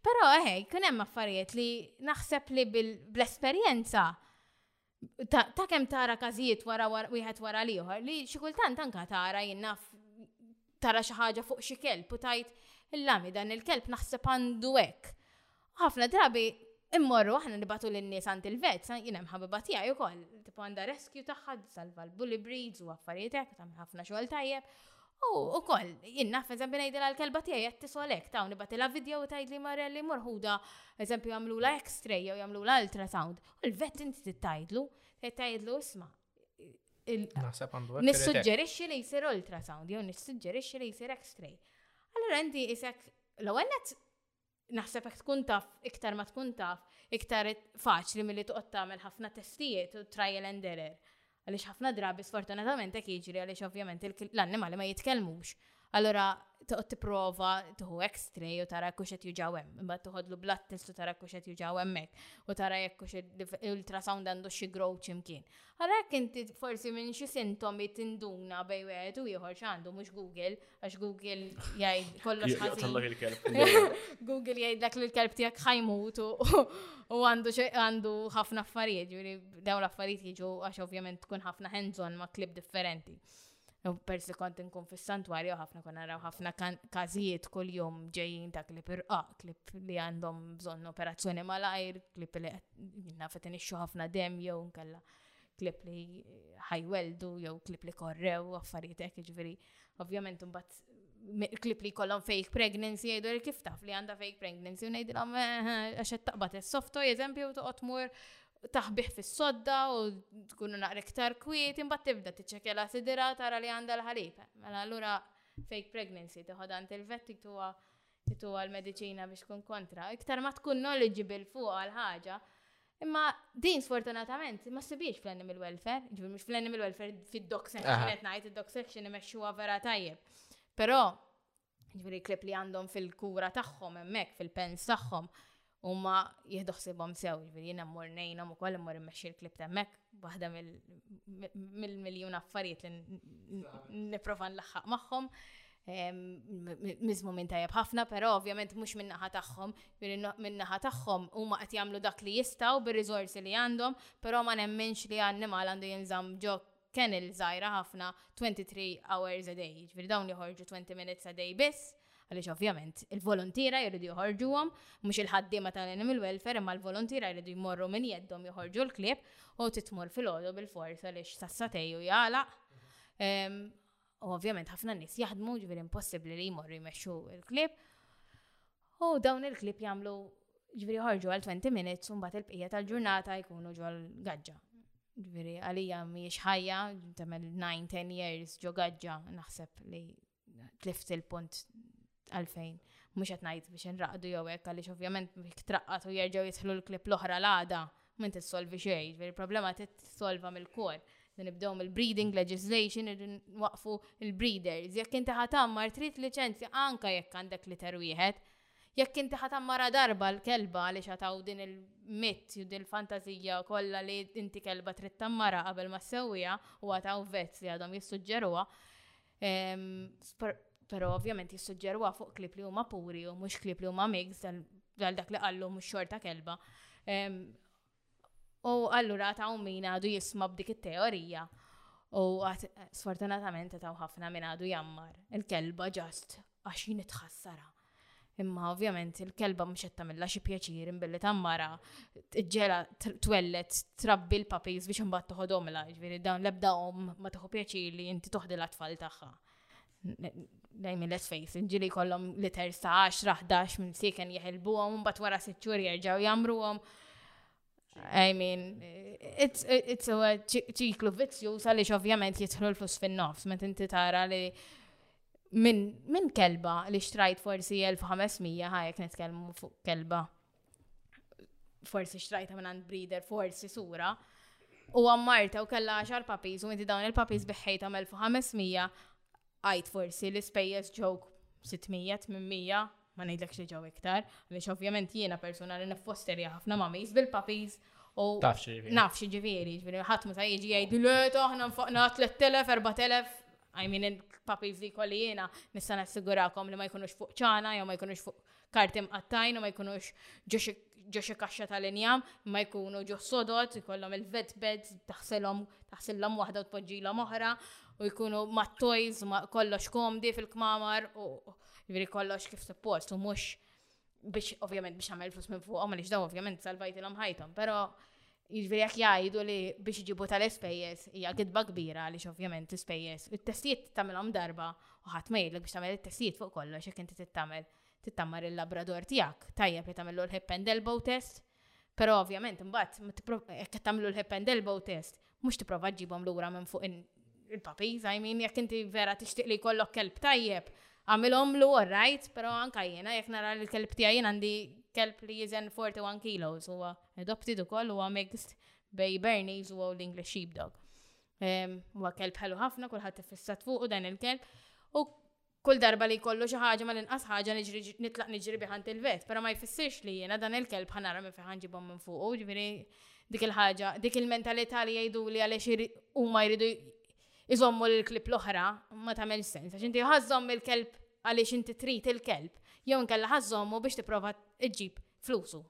Però eħe, jkun hemm affarijiet li naħseb li bl-esperjenza ta' kemm tara każijiet wara wieħed wara l-ieħor li xi kultant anka tara jinnaf tara xi ħaġa fuq xi kelb u tajt il-lami dan il-kelb naħseb għandu hekk. Ħafna drabi immorru aħna nibatu lin-nies għand il-vet, jien hemm ħabiba tiegħi wkoll, tipo għandha rescue tagħha salva l-bully breeds u affarijiet hekk tagħmel ħafna xogħol tajjeb. U ukoll, jien naf eżempju ngħidilha l-kelba tiegħi qed tisol hekk ta' nibatilha video u tgħidli Marelli morħuda eżempju jagħmlula x-ray jew jagħmlula ultrasound. U l-vet inti titgħidlu, tgħidlu isma' nissuġġerixxi li jsir ultrasound jew nissuġġerixxi li jsir x-ray. Allura inti isek l-ewwel naħseb hekk tkun taf, iktar ma tkun taf, iktar faċli milli toqgħod tagħmel ħafna testijiet u trial and error. Għaliex ħafna drabi sfortunatament hekk jiġri għaliex ovvjament l-annimali ma jitkellmux. Allora toqgħod tipprova tuħu x-ray u tara kux qed juġaw hemm, imbagħad toħodlu blood test u tara kux qed juġaw hemmhekk u tara jekk hux ultrasound għandu xi grow x'imkien. Ara jekk inti forsi minn xi sintomi tinduna bejn wieħed u ieħor x'għandu mhux Google, għax Google jgħid kollox ħażin. Jaqtallok il-kelb. Google jgħidlek li l-kelb tiegħek ħajmut u għandu għandu ħafna affarijiet, ġifieri dawn l-affarijiet jiġu għax ovvjament tkun ħafna hands-on ma' klib differenti. Persi kont nkun fis-santwari u ħafna konna naraw ħafna każijiet kull jum ġejjin ta' klip irqaq, klip li għandhom bżonn operazzjoni malajr, klip li nafet inixxu ħafna dem jew nkella klip li ħajweldu jew klip li korrew affarijiet hekk jiġifieri. Ovvjament imbagħad klip li jkollhom fake pregnancy jgħidu li kif taf li għandha fake pregnancy u ngħidilhom eh, eh, għax qed taqbad is-softo eżempju toqgħod mur taħbih fis-sodda u tkunu naqra iktar kwiet, imbagħad tibda tiċċekkja la sidira tara li għandha l-ħalib. Mela allura fake pregnancy tieħod għand il-vet tuwa tuwa l-mediċina biex tkun kontra. Iktar ma tkun knowledgeable fuq għal ħaġa. Imma din sfortunatament ma sibiex fl-animal welfare, ġifier mhux fl-animal welfare fid-dog section qed ngħid id-dog section imexxuha vera tajjeb. Però Ġifieri klib li għandhom fil-kura tagħhom hemmhekk fil-pens tagħhom huma jieħdu ħsibhom sew, ġifieri jiena mmur ngħinhom ukoll immur immexxi l-klib temmek, waħda mill-miljun affarijiet li nipprova nlaħħaq magħhom. Mizmu minn tajab ħafna, pero ovvjament mux minnaħa taħħom, minnaħa taħħom u ma qed jagħmlu dak li jistaw bir-riżorsi li għandhom, pero ma nemminx li għannimal għandu jinżam ġo kennel żgħira ħafna 23 hours a day, jiġifieri dawn joħorġu 20 minutes a day biss, għaliex ovvjament il-volontiera jridu joħorġuhom, mhux il-ħaddiema tal-animal welfare imma l-volontiera jridu jmorru minn jeddhom joħorġu l-klieb u titmur filgħodu bil-fors għaliex sas-satej hu jagħlaq. U ovvjament ħafna nies jaħdmu ġifieri impossibbli li jmorru jmexxu l-klib. U dawn il-klib jagħmlu ġifieri ħorġu għal 20 minutes u mbagħad il-bqija tal-ġurnata jkunu ġol gaġġa. Ġifieri għalija mhijiex ħajja tagħmel 9-10 years ġo gaġġa naħseb li tlift il-punt għalfejn, mhux qed ngħid biex inraqdu jew hekk għaliex ovvjament traqqat u jerġgħu jidħlu l-klib l-oħra l-għada, minn tissolvi xejn, veri problema tissolva mill-kol. Nibdew mill-breeding legislation waqfu il-breeders. Jekk inti ħatammar trid liċenzja anka jekk għandek liter wieħed. Jekk inti ħatammara darba l-kelba li xataw din il-mit u din il-fantazija kollha li inti kelba trid tammara qabel ma ssewwija u għataw vets li għadhom jissuġġeruha, Però ovvjament jissuġġeruha fuq klib li huma puri u mhux klib li huma mix għal dak li qallu mhux xorta kelba. U allura ta' min għadu jisma b'dik it-teorija. U għat sfortunatament ta' ħafna min għadu jammar. Il-kelba ġast għax jien itħassara. Imma ovvjament il-kelba mhux qed tagħmilha xi pjaċir imbilli ta' mara ġela twellet trabbi l-papis biex imbagħad toħodhomilha, ġifieri dawn l-ebda om ma tieħu pjaċir li inti toħdi l-atfal tagħha. Lejn let's face, ġili kollhom liter sa' 10 11 minn sieken jeħilbuhom mbagħad wara sitt xhur jerġgħu jagħmruhom. I mean, it's, it's a ċiklu vizzju għaliex ovvjament jitħlu l-flus fin-nofs, met inti tara li minn min kelba li xtrajt forsi 1500 ħajek nitkellmu fuq kelba. Forsi xtrajta minn għand breeder, forsi sura. U għammarta u kella 10 papiz u inti dawn il-papiz biħħejta 1500 għajt forsi l-ispejjeż ġok 600, 800, Ma ngħidlekx li ġew iktar, għaliex ovvjament jiena persuna li niffosterja ħafna ma' mejs bil-papis u naf xi ġifieri, ġifieri ħadd meta jiġi jgħidu le aħna nfaqna 3000, 4000, I mean il-papis li jkolli jiena nista' nassigurakom li ma jkunux fuq ċana jew ma jkunux fuq karti mqattajn u ma jkunux ġo xi kaxxa tal-injam, ma jkunu ġo sodot, jkollhom il-vet beds, taħsilhom taħsillhom waħda u tpoġġilhom oħra u jkunu mat-toys, kollox komdi fil-kmamar u Jiġifieri kollox kif suppost u mhux biex ovvjament biex għamel flus minn fuqhom għaliex daw ovvjament salvajtilhom ħajthom, però jiġifieri jekk jgħidu li biex iġibu tal-ispejjeż hija gidba kbira għaliex ovvjament l-ispejjeż it-testijiet tagħmilhom darba u ħadd ma jgħidlek biex tagħmel it-testijiet fuq kollox jekk inti tittamel tittammar il-labrador tiegħek tajjeb li tagħmillu l-hip and elbow test Però ovvjament imbagħad jekk qed tagħmlu l-hip and elbow test, mhux tipprova ġġibhom lura minn fuq il-puppies, I mean jekk inti vera tixtieq li jkollok kelb tajjeb, agħmilhomlu all right, però anke jiena jekk nara li l-kelb tiegħi jien għandi kelb li jiżen 41 kilos huwa adopted ukoll huwa mixed bejn Bernese u Old English Sheepdog. Huwa kelb ħelu ħafna, kulħadd iffissat fuqu dan il-kelb. U Kull darba li jkollu xi ħaġa mal-inqas ħaġa niġri nitlaq niġri bih għand il-vet, però ma jfissirx li jiena dan il-kelb ħa nara minn fejn ħa nġibhom minn fuqu, ġifieri dik il-ħaġa, dik il-mentalità li jgħiduli għaliex huma jridu jżommu lill-klieb l-oħra ma tagħmilx sens għax inti jew ħa żżomm il-kelb għaliex inti trid il-kelb jew inkella ħa żżommu biex tipprova ġġib flusu.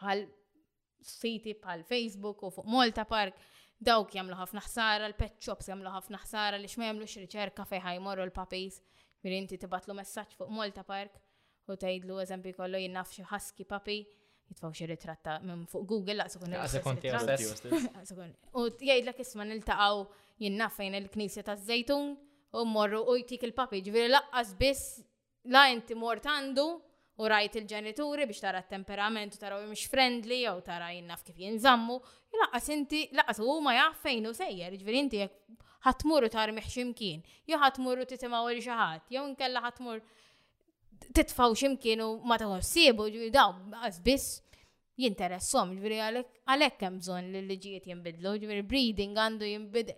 bħal siti bħal Facebook u fuq Malta Park dawk jagħmlu ħafna ħsara, l-pet shops jagħmlu ħafna ħsara li ma jagħmlux riċerka fejn ħajmorru l-papis. Miri inti tibatlu messaġġ fuq Malta Park u tgħidlu eżempju kollu jinnaf xi ħaski papi jitfaw xi ritratta minn fuq Google laqsu kun U jgħidlek isma' niltaqgħu jinnaf fejn il-Knisja taż-Żejtun u mmorru u jtik il-papi ġifieri laqqas biss La inti mort għandu u rajt il-ġenituri biex tara t-temperament u taraw mhux friendly jew tara jinnaf kif jinżammu, laqqas inti laqqas u ma jaf fejn u sejjer, ġifieri inti jekk ħatmur u tarmiħ ximkien, jew ħatmur u tisimgħu il xi ħadd, jew inkella ħatmur titfaw ximkien u ma tħossibu, ġifieri daw biss jinteressahom, ġifieri għalhekk hemm bżonn li l-liġijiet jinbidlu, ġifieri breeding għandu jinbid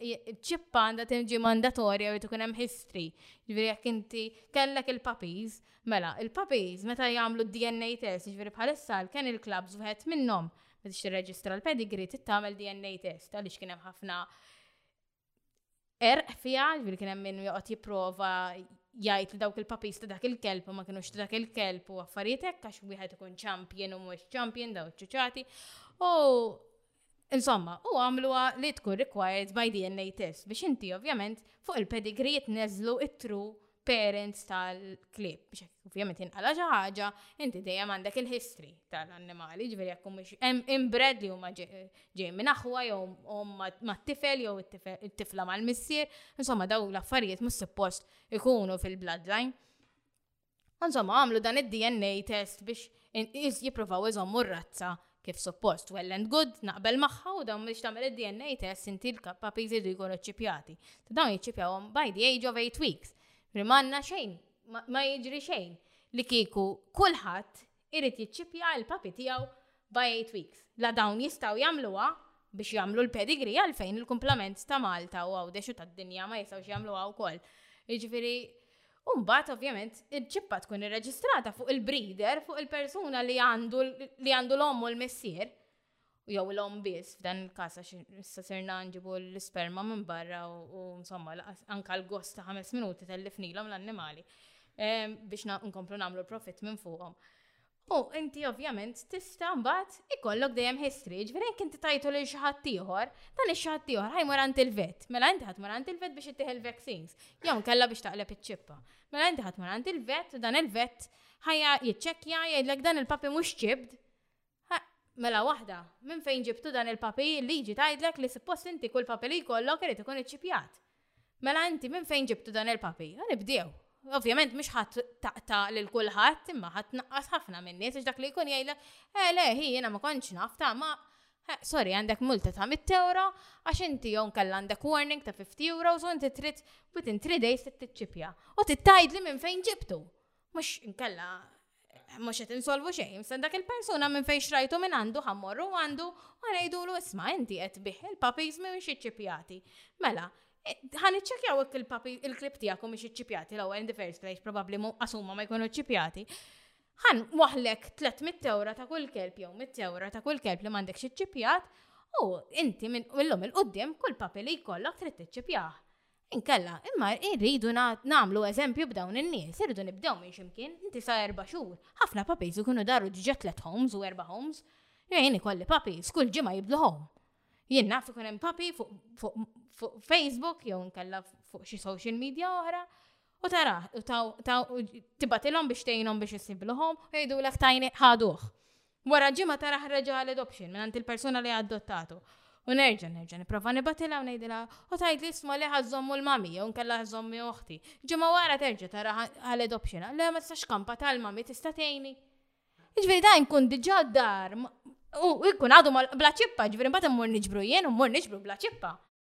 ċippa għandha tinġi mandatorja u tkun hemm history. Ġifieri jekk inti kellek il-puppies, mela il-puppies meta jagħmlu DNA test, ġifieri bħalissa kien il-clubs wieħed minnhom meta tirreġistra l-pedigree tagħmel DNA test għaliex kien hemm ħafna erq fija, ġviri kien hemm min joqgħod jipprova jgħid li dawk il-papis ta' dak il-kelb ma kienux ta' dak il-kelb u affarijiet hekk għax wieħed ikun champion u mhux champion daw ċuċati. U insomma, u għamluha li tkun required by DNA test biex inti ovvjament fuq il-pedigree jitneżlu it-tru parents tal-klib, biex hekk ovvjament inqala xi ħaġa, inti dejjem għandek il-history tal-annimali, ġifieri jekk mhux hemm inbred li huma ġej minn aħwa jew hom mat-tifel jew it-tifla mal-missier, insomma daw l-affarijiet mhux suppost ikunu fil-bloodline. Insomma, għamlu dan id-DNA test biex jippruvaw iżommu r-razza kif suppost well and good naqbel magħha u dawn biex tagħmel id-DNA test inti l-puppies jridu jkunu ċċipjati. Ta' dawn jiċċipjawhom by the age of 8 weeks. Rimanna xejn, ma jiġri xejn li kieku kulħadd irid jiċċipja l-papi tiegħu by 8 weeks. La dawn jistgħu jagħmluha biex jagħmlu l-pedigree għalfejn il-kumplament ta' Malta u Għawdex u tad-dinja ma jistgħux jagħmluha wkoll. Jiġifieri U mbagħad ovvjament iċ-ċippa tkun irreġistrata fuq il-breeder, fuq il-persuna li għandu li għandu l-omm u l-missier. U jew l-omm biss f'dan il-każ għax issa sirna nġibu l-isperma minn barra u insomma anka l-gost ta' ħames minuti tellifnilhom l-annimali biex nkomplu nagħmlu l-profit minn fuqhom. U inti ovvjament tista' mbagħad ikollok dejjem history, jiġifieri jekk inti tajtu lil xi ħadd ieħor, dan ix-xi ħadd ieħor ħa jmur għand il-vet. Mela inti ħa tmur għand il-vet biex ittih il-vaccines, jew inkella biex taqleb iċ-ċippa. Mela inti ħa tmur għand il-vet u dan il-vet ħa jiċċekkja jgħidlek dan il-puppy mhux chipped. Mela waħda, minn fejn ġibtu dan il-puppy, il-liġi tgħidlek li suppost inti kull puppy li jkollok irid ikun iċċippjat. Mela inti minn fejn ġibtu dan il-papi? Għan ibdew. Ovvjament mhux ħadd taqta' lil kulħadd, imma ħadd naqqas ħafna minn nies għax dak li jkun jgħidla, eh le, hi jiena ma kontx naf ta' ma eh, sorry għandek multa ta' 100 euro għax inti jew kella għandek warning ta' 50 euro u inti trid within 3 days trid tiċċipja. U titajdli minn fejn ġibtu. Mhux inkella mhux qed insolvu xejn, se dak il-persuna minn fejn xrajtu minn għandu ħammorru għandu u ngħidulu isma' inti qed bih il-puppies mhumiex iċċipjati. Mela, ħan iċċekjaw jekk il-papi il-klib tiegħek mhumiex iċċipjati l-ewwel in the first place probabbli mu qasuma ma jkunu ċċipjati. Ħan waħlek 300 ewra ta' kull kelb jew 100 ewra ta' kull kelb li m'għandekx iċċipjat u inti minn illum il-qudiem kull papi li jkollok trid tiċċipjah. Inkella, imma irridu nagħmlu eżempju b'dawn in-nies, irridu nibdew minn ximkien, inti sa erba' xhur. Ħafna papis ikunu daru diġà tliet homes u erba' homes. Jien ikolli papis, kull ġimgħa jibdlu home. Jien naf ikun hemm papi fuq Facebook jew inkella fuq xi social media oħra u tara u tibatilhom biex tgħinhom biex isiblu home u jgħidulek tajni ħaduh. Wara ġimgħa taraħ reġa' għal adoption mingħand il-persuna li adottatu. U nerġa' nerġa' nipprova nibatilha u ngħidilha u tgħidli isma' li ħażżommu l-mami jew nkella ħażżommi oħti. Ġimgħa wara terġa' taraħ għal adoption. Le ma tistax kampa tal-mami tista' tgħinni. Ġifieri dan nkun diġà d-dar u jkun għadu bla ċippa, ġifieri mbagħad immur niġbru jien u mmur niġbru bla ċippa.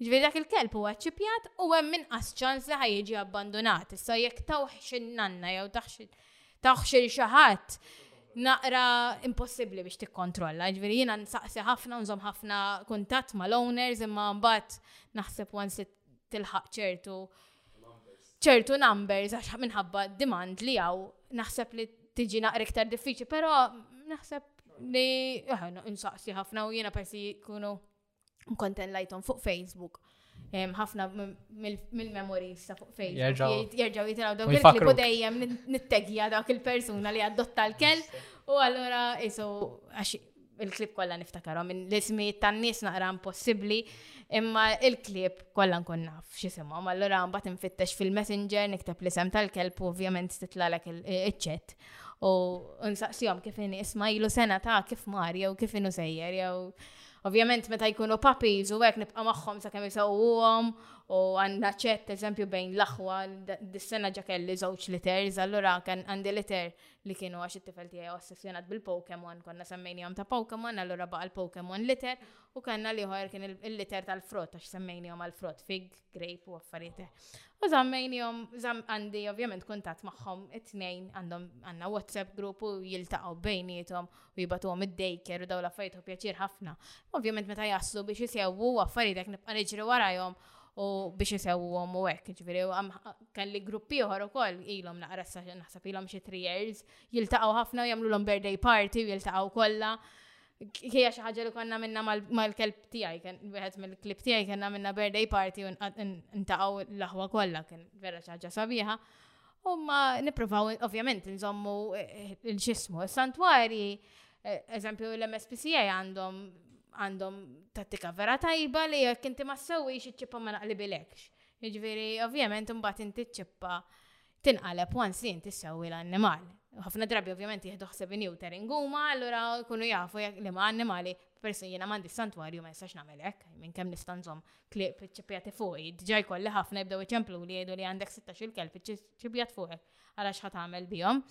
Jiġifieri dak il-kelb huwa ċċipjat u hemm inqas ċans li ħa jiġi abbandunat. Issa jekk tawh xi nanna jew tawh xi xi ħadd naqra impossibbli biex tikkontrolla. Ġifieri jiena nsaqsi ħafna u nżomm ħafna kuntatt mal-owners imma mbagħad naħseb once tilħaq ċertu ċertu numbers għax minħabba demand li għaw naħseb li tiġi naqra iktar diffiċli, però naħseb li nsaqsi ħafna u jiena persi jkunu konten lajtom fuq Facebook ħafna mill-memories ta' fuq Facebook. Jerġaw jitraw dawk il-klipu dejjem nittegja dawk il-persuna li adotta l-kelb u allura isu għax il-klip kollha niftakarhom minn l-ismijiet tan-nies naqra impossibbli imma il-klip kollha nkun naf x'isimhom. Allura mbagħad infittex fil-messenger nikteb l-isem tal-kelb u ovvjament titlalek il-ċet u nsaqsihom kif isma' ilu sena ta' kif mar jew kif inu sejjer jew Ovvjament meta jkunu puppies u hekk nibqa' magħhom sakemm isewwuhom u għandna ċett eżempju bejn l-aħwa, dis-sena ġa kelli żewġ litters allura kien għandi litter li kienu għax it-tifel tiegħi hu ossessjonat bil-Pokemon konna semmejniehom ta' Pokemon allura baqa' l-Pokemon litter u kellna l-ieħor kien il-litter tal-frott għax semmejniehom għall-frott, fig, grape u affarijiet hekk. U żammejniehom, għandi ovvjament kuntatt magħhom it-tnejn għandhom għandna WhatsApp group u jiltaqgħu bejniethom u jibgħatuhom id-daycare u dawn l-affarijiet u pjaċir ħafna. Ovvjament meta jaslu biex isewwu affarijiet hekk nibqa' niġri warajhom u biex isewwhom u hekk, ġifieri kelli gruppi oħor ukoll ilhom naqra sa naħseb ilhom xi three years, jiltaqgħu ħafna u jagħmlulhom birthday party u jiltaqgħu kollha. Kija xi ħaġa li konna minna mal-kelb tiegħi, kien wieħed mill-klib tiegħi kellna minna birthday party u ntaqgħu l-aħwa kollha kien vera xi ħaġa sabiħa. U ma nippruvaw ovvjament nżommu eh, l-ġismu. Santwarji, eh, eżempju l-MSPCA għandhom għandhom tattika vera tajba li jekk inti ma ssewwix iċ-ċippa ma naqlibilekx. Jiġifieri ovvjament imbagħad inti ċippa tinqaleb once li inti ssewwi l-annimal. Ħafna drabi ovvjament jieħdu ħseb in utering huma allura jkunu jafu jekk li ma annimali Peress li jiena m'għandix santwarju ma nistax nagħmel hekk, minn kemm nista' nżomm klieq fiċ-ċipjati fuqi, diġà jkolli ħafna jibdew iċempluli jgħidu li għandek sittax-il kelb fiċ-ċipjat fuqek, ara x'ħa tagħmel bihom.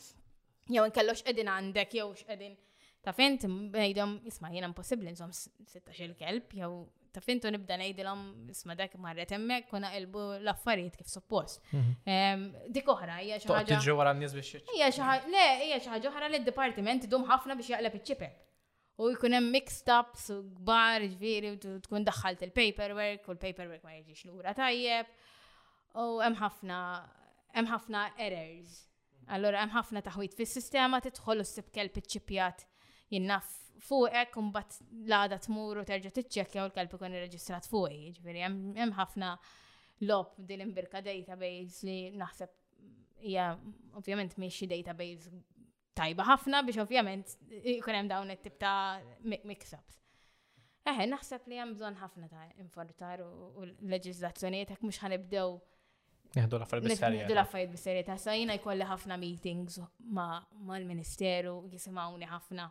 Jew inkella x'qegħdin għandek jew x'qegħdin ta' fint ngħidhom isma' jiena impossibbli nżomm sittax-il kelb jew ta' fintu nibda ngħidilhom isma' dak marret hemmhekk kuna ilbu l-affarijiet kif suppost. Mhm. Ehm, dik oħra hija xi ħaġa. Tiġri wara n-nies biex Hija xi ħaġa, le, hija xi ħaġa oħra li d-dipartiment idum ħafna biex jaqleb iċ-ċipep. U jkun hemm mixed ups u kbar, ġifieri, u tu- tkun daħħalt il-paperwork u l-paperwork ma jiġix lura tajjeb. U hemm ħafna hemm ħafna errors. Allora hemm ħafna taħwit fis-sistema tidħol u ssib kelb iċċippjat jinnaf fuqek u mbagħad l-għada tmur u terġa' tiċċekkja u l-kelb ikun irreġistrat fuqi. Ġifieri hemm hemm ħafna lob din imbirka database li naħseb hija ovvjament mhix xi database tajba ħafna biex ovvjament ikun hemm dawn it-tip ta' mix-ups. Eħe, naħseb li hemm bżonn ħafna ta' infortar u leġiżlazzjonijiet hekk mhux ħanibdew Neħdu l-affarijiet bis-serjetà. Neħdu l-affarijiet bis-serjetà. Sa jiena jkolli ħafna meetings mal-Ministeru, jisimgħuni ħafna.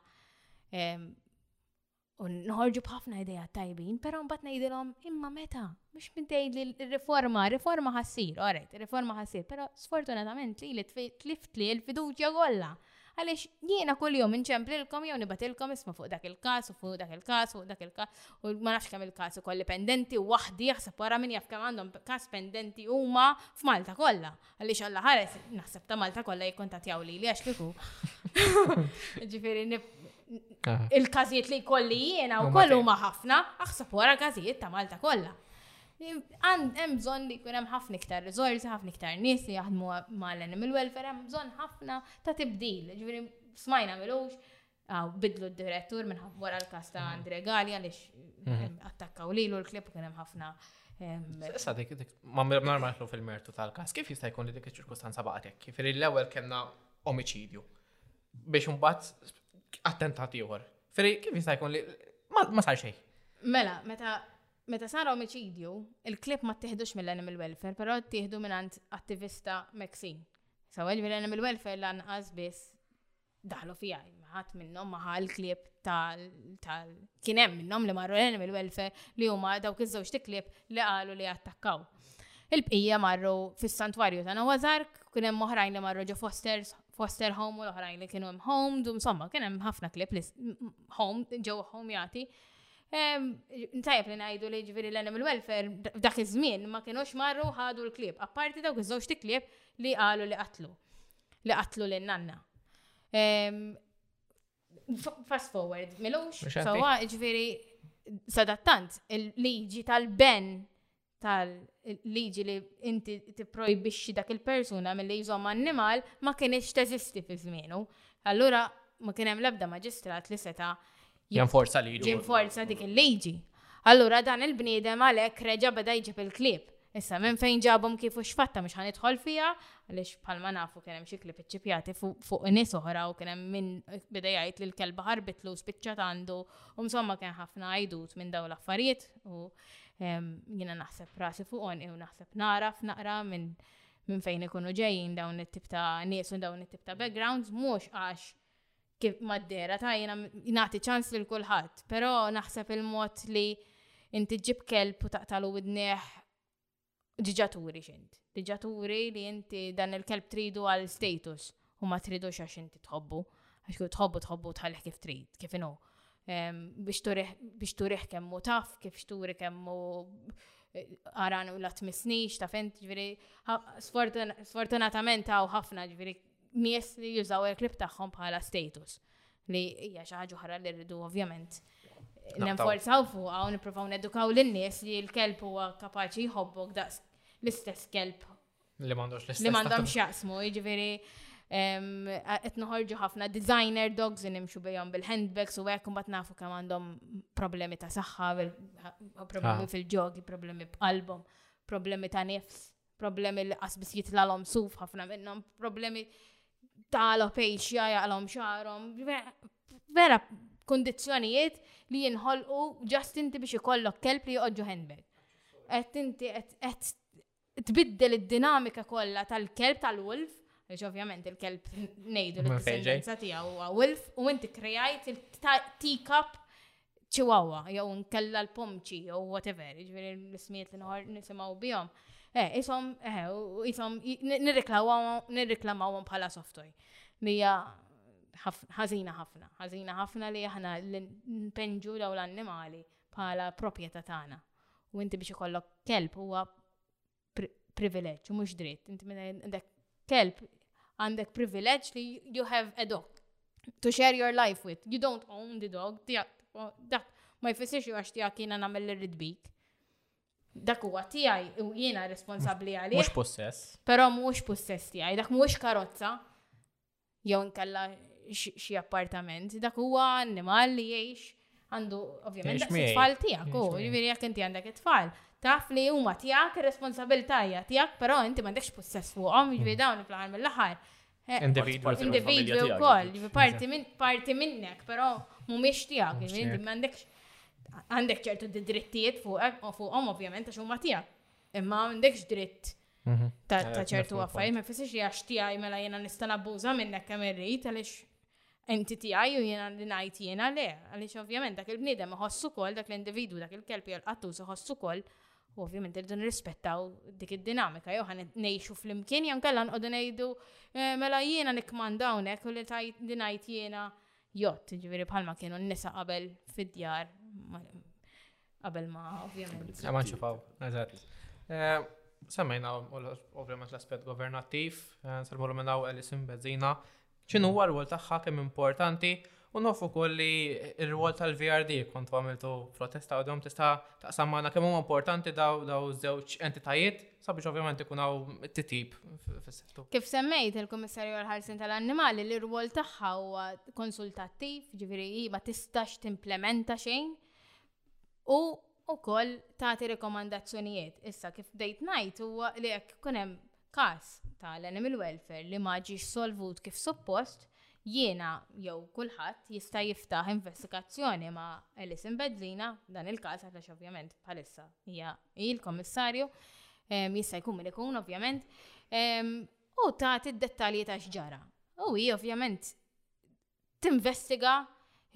U nħorġu b'ħafna idejat tajbin, però mbagħad ngħidilhom imma meta biex mintejn li l-riforma, riforma ħassir, orajt, riforma ħassir, però sfortunatament li li tlift li l-fiduċja kollha. Għaliex jiena kuljum inċemplilkom jew nibatilkom isma' fuq dak il-każ u fuq dak il-każ u dak il-każ u ma nafx kemm il-każ ukoll pendenti waħdi jaħseb wara min jaf kemm għandhom każ pendenti huma f'Malta kollha. Għaliex Alla ħares, naħseb ta' Malta kollha jikkontattjaw li għax kieku. Ġifieri il-każijiet li jkolli jiena u kollu ma ħafna, aħseb wara każijiet ta' Malta kollha. Hemm bżonn li jkun hemm ħafna iktar riżorsi, ħafna iktar nies li jaħdmu mal-animal welfare, hemm bżonn ħafna ta' tibdil. Ġifieri smajna milux Aw, bidlu d-direttur minn wara l-kas ta' Andre Gali għaliex mhm. attakkaw lilu l-klib kien hemm ħafna. Issa dik ma marmarlu fil-mertu tal-kas, kif jista' jkun li dik iċ-ċirkustanza baqgħet Kif Firri l-ewwel kellna omiċidju biex imbagħad attentat ieħor. Firri kif jista' jkun li ma sar xejn. Mela, meta meta sar omiċidju, il-klib ma tiħdux mill-animal welfare, però tieħdu minn attivista Meksin. Sawa ġifieri l-animal welfare lanqas biss daħlu fija, ħadd minnhom ma ħal klieb tal kien hemm minnhom li marru l-animal welfare li huma dawk iż-żewġ tiklieb li qalu li attakkaw. Il-bqija marru fis-santwarju ta' Nawazark, kien hemm oħrajn li marru ġo foster, foster home u l-oħrajn li kienu hemm home, dum somma, kien hemm ħafna klieb li home, ġew home jagħti. Ntajab li ngħidu li ġifieri l-animal welfare dak iż-żmien ma kienux marru ħadu l-klieb, apparti dawk iż-żewġ tiklieb li qalu li qatlu. li qatlu lil nanna. Fast forward, milux, sawa, ġviri, sadattant, il-liġi tal-ben tal-liġi li inti tipprojbixxi dak il-persuna mill-li jżomm annimal ma kienx teżisti fi żmienu. Allura ma kien hemm l-ebda maġistrat li seta' Jenforza liġi. Jenforza dik il-liġi. Allura dan il-bniedem għalhekk reġa' beda jġib il-klieb. Issa minn fejn ġabhom kif u x'fatta mhux ħanidħol fiha, għaliex bħalma nafu kien hemm xi klieb iċċipjati fuq nies oħra u kien hemm min beda jgħid li l-kelba ħarbitlu spiċċat għandu u msomma kien ħafna għajdut minn dawn l-affarijiet u jiena naħseb rasi fuqhom u naħseb naraf naqra minn minn fejn ikunu ġejjin dawn it-tip ta' nies u dawn it-tip ta' backgrounds mhux għax kif maddera ta' jena nagħti ċans lil kulħadd, però naħseb il-mod li inti ġib kelb u taqtalu widneħ ġiġaturi xint. Ġiġaturi li inti dan il-kelb tridu għal status u ma tridux għax inti tħobbu. Għax kif tħobbu tħobbu tħallih kif trid, kif inhu. Biex turiħ kemmu taf, kif xturi kemmu għaran eh, u la tmisnix, ta' fent, ġviri, sfortunatament għaw ħafna ġviri nies li jużaw il-klib tagħhom bħala status li hija xi ħaġa oħra li rridu ovvjament nenforzaw fuqha u nippruvaw nedukaw lin-nies li l-kelb huwa kapaċi jħobbok daqs l-istess kelb li m'għandhomx l-istess. Li m'għandhomx jaqsmu, jiġifieri qed noħorġu ħafna designer dogs in imxu bejhom bil-handbags u hekk mbagħad nafu kemm għandhom problemi ta' saħħa, problemi ah. fil-ġogi, problemi b'qalbhom, problemi ta' nifs. Problemi li qasbis jitlalhom suf ħafna minnhom, problemi ta' alopecia jaqlhom xarhom, vera kondizzjonijiet li jinħolqu ġast inti biex ikollok kelb li joqgħodġu handbag. Qed inti qed tbiddel id-dinamika kollha tal-kelb tal-wolf, għax ovvjament il-kelb ngħidu l-tendenza tiegħu huwa wolf u inti krejajt il-teacup Chihuahua, jew nkella l-pomċi, jew whatever, ġveri l-ismiet li nħor nisimaw bihom. Eh, isom, eh, isom, nirreklamawhom bħala softoj. Li ħażina ħafna, ħażina ħafna li aħna npenġu daw l-annimali bħala proprjetà tagħna. U inti biex ikollok kelb huwa privileġġ, mhux dritt. Inti minn għandek kelb, għandek privileġġ li you have a dog to share your life with. You don't own the dog, dak ma jfissirx għax tiegħek jiena nagħmel li rrid bik. Dak huwa tiegħi u jiena responsabbli għalih. Mhux possess. Però mhux possess tiegħi, dak mhux karozza. jew inkella xi appartament, dak huwa annimal li jgħix għandu ovvjament it-tfal tiegħek u jiġifieri jekk inti għandek it-tfal. Taf li huma tiegħek ir-responsabilità hija tiegħek, però inti m'għandekx possess fuqhom, jiġifieri mm. dawn fl-aħħar mill-aħħar. Eh, individwi wkoll, jiġifieri parti minnek, però mhumiex tiegħek, jiġifieri inti m'għandekx għandek ċertu drittijiet fuqhom ovvjament għax huma tiegħek. Imma m'għandekx dritt Mhm. ta' ta' Eh, ċertu nifhem affarijiet, ma jfissirx li għax tiegħi mela jiena nista' nabbuża minnek kemm irrid għaliex inti tiegħi u jiena li ngħid jiena le, għaliex ovvjament dak il-bniedem iħossu wkoll dak l-individwu dak il-kelb jew l-qattus iħossu wkoll u ovvjament irridu nirrispettaw dik id-dinamika jew ħan ngħixu flimkien jew kellha nqogħdu ngħidu "Eh, mela jiena nikkmanda hawnhekk u li tajt li ngħid jiena jott, ġifieri bħalma kienu n-nisa qabel fid-djar ma- Qabel ma, ovvjament. Emanċipaw, eżatt. Eh, semmejna, ovvjament, l-aspet governattiv, eh, nsalbu l minnaw Alison Bezzina, ċinu huwa l-wol tagħha kemm importanti u nofu koll li l-wol tal-VRD kont għamiltu protesta għadhom tista' taqsam magħna kemm huwa importanti daw daw żewġ entitajiet sabiex ovvjament ikun hawn titib fis-settur. Kif semmejt il-Kummissarju għal-Ħarsin tal-Annimali li r-wol tagħha huwa konsultattiv, ġifieri ma tistax timplementa xejn U wkoll tagħti rekomandazzjonijiet. Issa kif bdejt ngħid huwa li jekk ikun hemm każ tal-animal welfare li ma ġiex solvut kif suppost, jiena jew kulħadd jista' jiftaħ investigazzjoni ma' Alison Bezzina, dan il-każ għax ovvjament bħalissa hija il-Komissarju, ehm, jista' jkun min ikun ovvjament, ehm, u tagħti d-dettalji ta' x'ġara. U hi ovvjament tinvestiga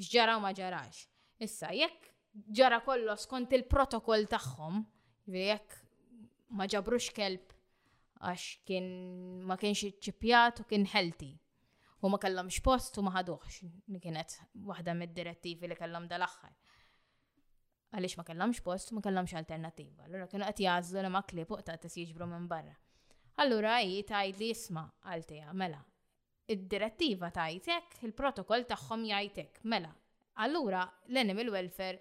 x'ġara u ma ġarax. Issa, jekk ġara kollox kont il-protokoll tagħhom, jekk ma ġabrux kelb għax kien ma kienx iċċipjat u kien ħelti. U ma kellhomx post u ma ħaduħx li kienet waħda mid-direttivi li kellhom dal-aħħar. Għaliex ma kellhomx post, ma kellhomx alternattiva. Allura kienu qed jażlu li ma klieb uqta tis jiġbru minn barra. Allura hi tgħid li jisma' għaltija, mela, Id-Direttiva tgħid hekk, il-Protokoll tagħhom jgħid hekk. Mela, allura l-animal welfare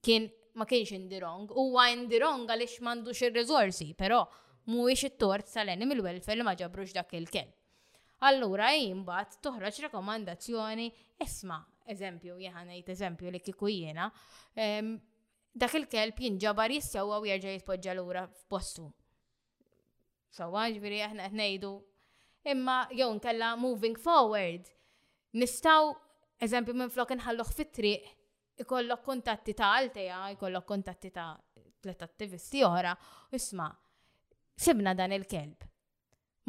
kien, ma kienx in the wrong. Huwa in the wrong għaliex m'għandux ir-riżorsi, però mhuwiex it-tort tal-animal welfare li ma ġabrux dak il-kelb. Allura hi mbagħad toħroġ rekomandazzjoni, isma', eżempju, jien ħa ngħid eżempju li kieku jiena, dak il-kelb jinġabar jissewwa u jerġa' jitpoġġa lura f'postu. Sawa, ġviri, aħna qed ngħidu. Imma jew nkella moving forward, nistgħu eżempju minn flok inħalluh fit-triq ikollok kontatti ta' Altea, ikollok kontatti ta' tlet attivisti oħra, isma, sibna dan il-kelb.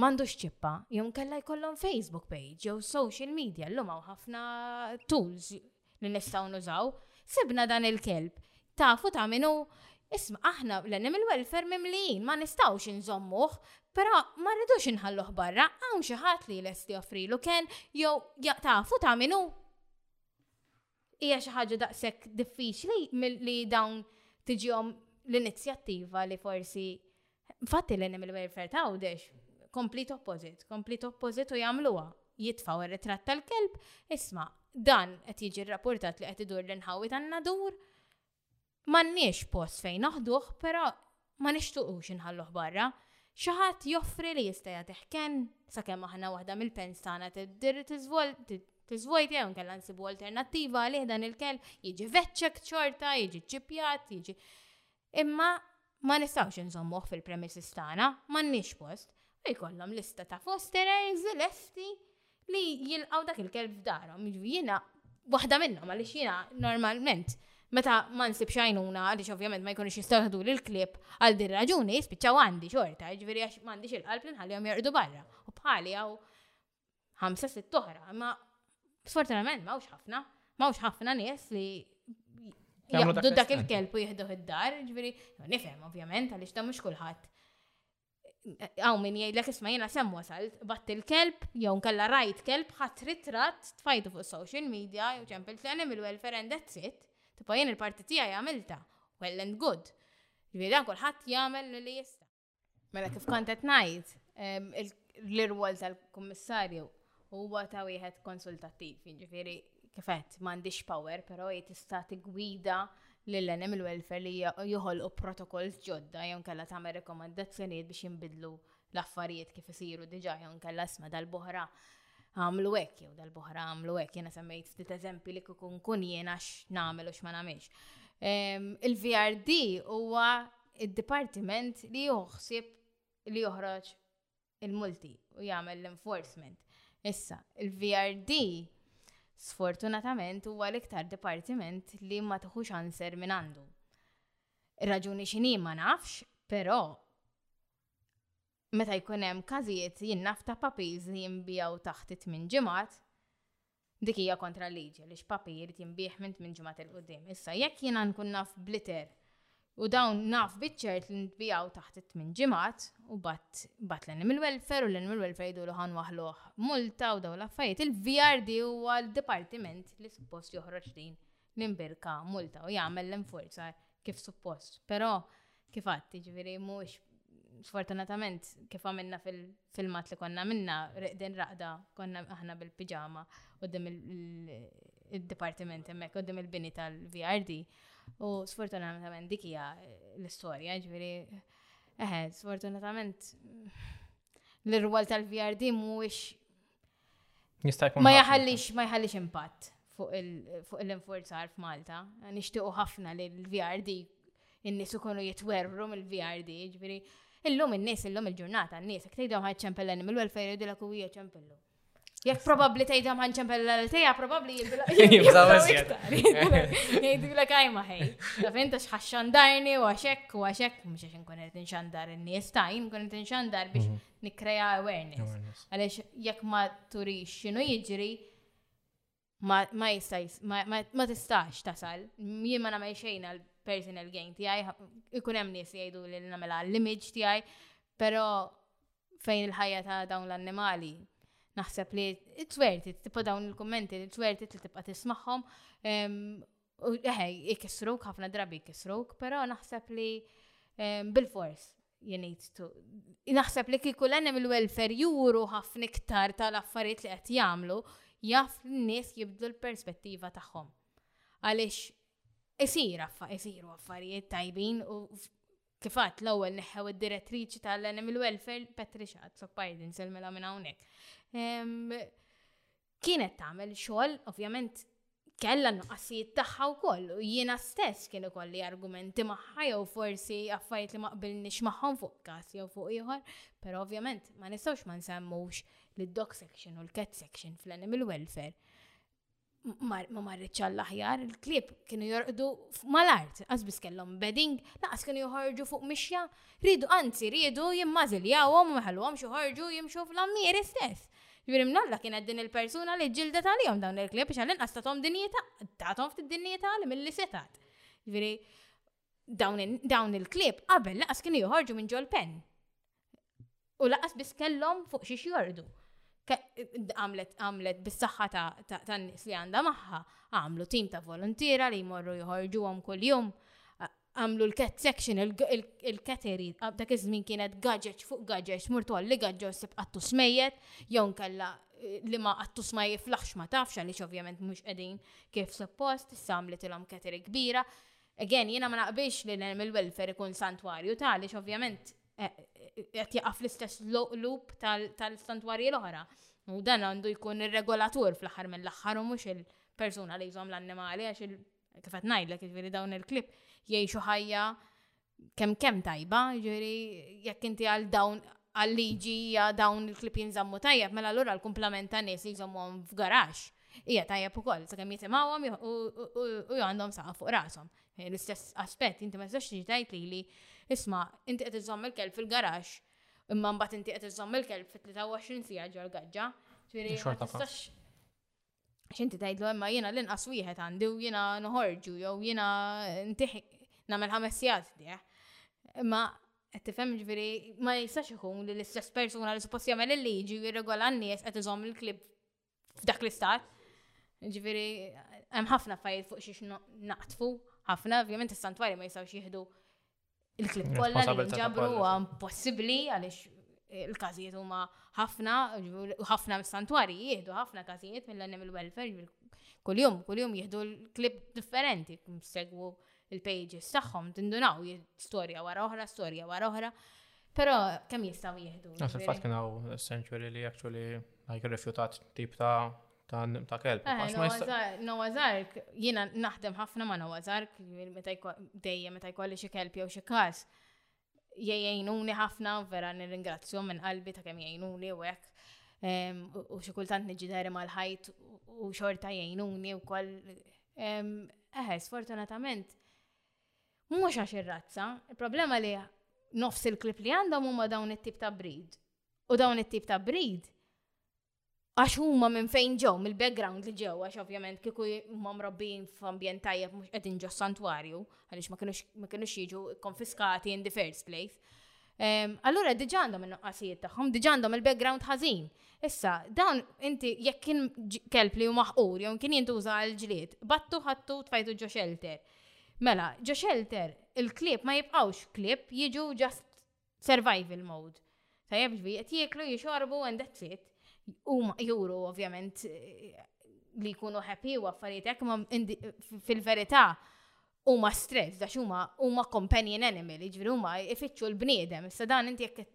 Mandu xċippa, jew nkella jkollhom Facebook page, jew social media, l-lum ħafna tools li nistgħu nużaw, sibna dan il-kelb. Tafu ta' min hu? Isma' aħna l-animal welfare mimlijin ma nistgħux inżommuh, però ma rridux inħalluh barra, hawn xi ħadd li lest joffrilu ken jew tafu ta' min hu? Hija xi ħaġa daqshekk diffiċli milli dawn tiġihom l-inizjattiva li forsi Fatti l enem il-welfare ta' għawdex, complete opposite, complete opposite u jamluwa. Jitfaw il-ritrat tal-kelb, isma, dan qed jiġi rapportat li qed idur l-inħawi tan-nadur, m'għandniex post fejn naħduh, però ma nixtuqux inħalluh barra. Xi ħadd joffri li jista' jagħtih ken sakemm aħna waħda mill-pens tagħna tiddir tiżvojt jew nkella nsibu alternattiva għalih dan il-kelb jiġi veċċek ċorta, jiġi ċipjat, jiġi Imma ma nistgħux inżommuh fil-premises tagħna, m'għandniex post. U jkollhom lista ta' fosterers lesti li jilqgħu dak il-kelb f'darhom. Jiġifieri jiena waħda minnhom għaliex jiena normalment meta ma nsibx għajnuna għaliex ovvjament ma jkunux jistgħu jieħdu l-klieb għal din raġuni jispiċċaw għandi xorta, jiġifieri għax m'għandix il-qalb li nħallihom jorqdu barra. U bħali hawn ħamsa sitt oħra, imma sfortunatament ma hux ħafna, ma hux ħafna nies li jgħamlu dak il-kelb u jihduh id-dar, ġviri, nifhem ovvjament għaliex ta' mhux kulħadd. Għaw min jgħidlek isma' jiena sem wasal, batt il-kelb, jew nkella rajt kelb ħadd ritrat tfajtu fuq social media, jew ċempil tlenem il-welfare and that's it. Tipo jien il-parti tiegħi għamilta, well and good. Ġviri, dan kulħadd jagħmel li jista'. Mela kif kont qed ngħid, ehm, l-irwol tal-kummissarju huwa ta' wieħed konsultattiv, jiġifieri kif qed m'għandix power, però hi tista' tigwida lil animal welfare li joħolqu protokoll ġodda jew kella tagħmel rekomandazzjonijiet biex jinbidlu l-affarijiet kif isiru diġà jew kella sma dal-boħra għamlu hekk jew dal-boħra għamlu hekk jiena semmejt ftit eżempji li kikun kun jiena x'nagħmel u x'ma nagħmilx. Ehm, Il-VRD huwa id-dipartiment li jieħu ħsieb li joħroġ il-multi u jagħmel l-enforcement. Issa, il-VRD sfortunatament huwa l-iktar dipartiment li ma tħux anser minn għandu. Raġuni xini ma nafx, però Meta jkun hemm każijiet jien-naf ta' puppies li jinbiegħu taħt it-tmien ġimgħat, dik hija kontra l-liġi għaliex puppy jrid jinbiegħ minn tmien ġimgħat 'il quddiem. Issa jekk jiena nkun naf b'litter u dawn naf biċ-ċert li ntbiegħu taħt it-tmien ġimgħat u bagħat l-animal welfare u l-animal welfare jgħidulu ħa nwaħħluh multa u dawn l-affarjiet, il-VRD huwa d-dipartiment li suppost joħroġ din nimbirka multa u jagħmel l-enforza kif suppost. Però kif għadd, jiġifieri mhux sfortunatament kif għamilna fil-filmat li konna minna din raqda konna aħna bil-pijama u dim il-dipartiment hemmhekk u dim il-bini tal-VRD u sfortunatament dik hija l-istorja, ġifieri eħe, sfortunatament l-irwol tal-VRD mhuwiex Ma jħallix ma jħallix impatt fuq l-infurzar f'Malta. Nixtiequ ħafna li l-VRD in-nies ikunu jitwerru mill-VRD, ġifieri illum in-nies illum il-ġurnata n-nies jekk tgħidhom ħadd ċempellani mill-welfare jgħidilek u hija ċempellu. Jekk probabbli tgħidhom ħan ċempella l tejja probabbli jibżaw iktar. Jgħidilek għaj ma ħej. Taf inta x'ħaxxandarni u għaxek u għaxek mhux għax inkun qed inxandar in-nies tajn, inkun qed inxandar biex mhm. Nikkrea awareness. Għaliex jekk ma turix x'inhu jiġri, ma ma tistax tasal. Jien ma nagħmel xejn għal personal gain tiegħi, ikun hemm nies jgħidu li nagħmel għal image tiegħi, però fejn il-ħajja ta' dawn l-annimali naħseb li it's worth it, tipo dawn il-kummenti, it's worth it li tibqa' tismagħhom Eħe, ikisruk, ħafna drabi ikisruk, pero naħseb li bil-fors, you need to. Naħseb li kieku l-animal welfare juru ħafna iktar tal-affarijiet li qed jagħmlu, jaf n-nies jibdu l-perspettiva tagħhom. Għaliex isir isiru affarijiet tajbin u kifat l-ewwel neħħew id-direttriċi tal-animal welfare Patricia Azzopardi nselmela minn hawnhekk. Kienet tagħmel xogħol, ovvjament kellha n-nuqqasijiet tagħha wkoll u jiena stess kien ikolli argumenti magħha jew forsi affarijiet li ma qbilniex magħhom fuq każ jew fuq ieħor, però ovvjament ma nistgħux ma nsemmux li d-dog section u l-cat section fl-animal welfare ma marritx għall-aħjar, il-klieb kienu jorqdu mal-art, għazbis kellhom bedding, laqas kienu joħorġu fuq mixja, ridu, anzi, ridu jimmażiljawhom u meħalluhom xoħorġu jimxu fl-ammieri stess. Ġifieri minn Alla kienet din il-persuna li ġġildet għalihom dawn il-klieb biex għall-inqas tathom dinjità, tathom ftit dinjità li milli setgħet. Ġifieri dawn il-klieb qabel laqas kienu joħorġu minn ġol pen. U laqas biss kellhom fuq xiex jordu. Għamlet bis-saħħa tan-nies li għandha magħha, għamlu tim ta' voluntiera li jmorru joħorġuhom kuljum għamlu l-cat section, il-kateri, dak iż-żmien kienet gaġeġ fuq gaġeġ, murtu għalli gaġġa u sib għattu smejjet, jew kella eh, li ma għattu sma jiflaħx ma tafx għalix ovvjament mux edin kif suppost, samli tilom kateri kbira. Again, jena ma naqbix li l-animal welfare ikun santwarju ta' għalix ovvjament eh, eh, qed jaqaf l-istess loop tal-santwarji l-oħra. U dan għandu jkun ir-regolatur fl-aħħar mill-aħħar u mhux il-persuna li jżomm l-annimali għax Kif qed ngħidlek, jiġifieri dawn il-klib jgħixu ħajja kemm kemm tajba, jiġifieri jekk inti għal dawn għal-liġi hija dawn il-klib jinżammu tajjeb, mela allura l-kumplament ta' nies li jżommhom f'garax hija tajjeb ukoll, sakemm jisimgħuhom u għandhom saqa fuq rashom. Eh, l-istess aspett, inti ma tistax tiġi tajt li li isma' inti qed iżomm il-kelb fil-garax imma mbagħad inti qed iżomm il-kelb fit-23 sija ġol gaġġa. Xorta xinti tajdlu imma jina l-inqas wieħed għandi u jina nħorġu jew jina ntiħ namel ħames jgħat diħ. Imma tifhem ġviri ma jistax ikun li l-istess persuna li suppost jagħmel il-liġi jirregola n-nies qed iżomm il-klib f'dak l-istat. Ġviri hemm ħafna fajl fuq xiex naqtfu ħafna, ovvjament is-santwari ma jistgħux jieħdu il-klib kollha li ġabru huwa possibbli għaliex eh, il-każijiet huma ħafna, ħafna mis-santwari jieħdu ħafna każijiet mill-animal welfare, kuljum, kuljum jieħdu l-klib differenti, segwu il-pages tagħhom, tindunaw storja wara oħra, storja wara oħra. Pero kemm jistgħu jieħdu? Nas il-fatt kien hawn century li actually like rifjutat tip ta' ta' nim ta' kelb. Nowa Zark, jiena naħdem ħafna ma' Nowa Zark, dejjem meta jkolli xi kelb jew xi każ. Jgħinuni ħafna vera nirringrazzjom minn qalbi ta' kemm jgħinuni u hekk. U xi kultant niġi deri mal-ħajt u xorta jgħinuni wkoll. Eħe, sfortunatament, mhux għax ir-razza, il-problema li nofs il-klib li għandhom huma dawn it-tip ta' breed. U dawn it-tip ta' breed għax huma minn fejn ġew, mill-background li ġew, għax ovvjament kieku huma mrobbin f'ambjent tajjeb mhux qegħdin ġo santwarju, għaliex ma kienux jiġu konfiskati in the first place. Ehm, allura diġà għandhom in-nuqqasijiet tagħhom, diġà għandhom il-background ħażin. Issa, dawn inti jekk kien kelb li huma ħqur jew kien jintuża għal ġlied, battu ħattu tfajtu ġo shelter. Mela, ġo shelter, il-klieb ma jibqgħux klieb, jiġu ġast survival mode. Tajjeb ġbi, qed jieklu, jixorbu and that's it. Huma juru ovvjament li jkunu happy u affarijiet hekk ma fil-verità huma stress għax huma huma companion animal, jiġri huma ifittxu l-bniedem. Issa dan inti jekk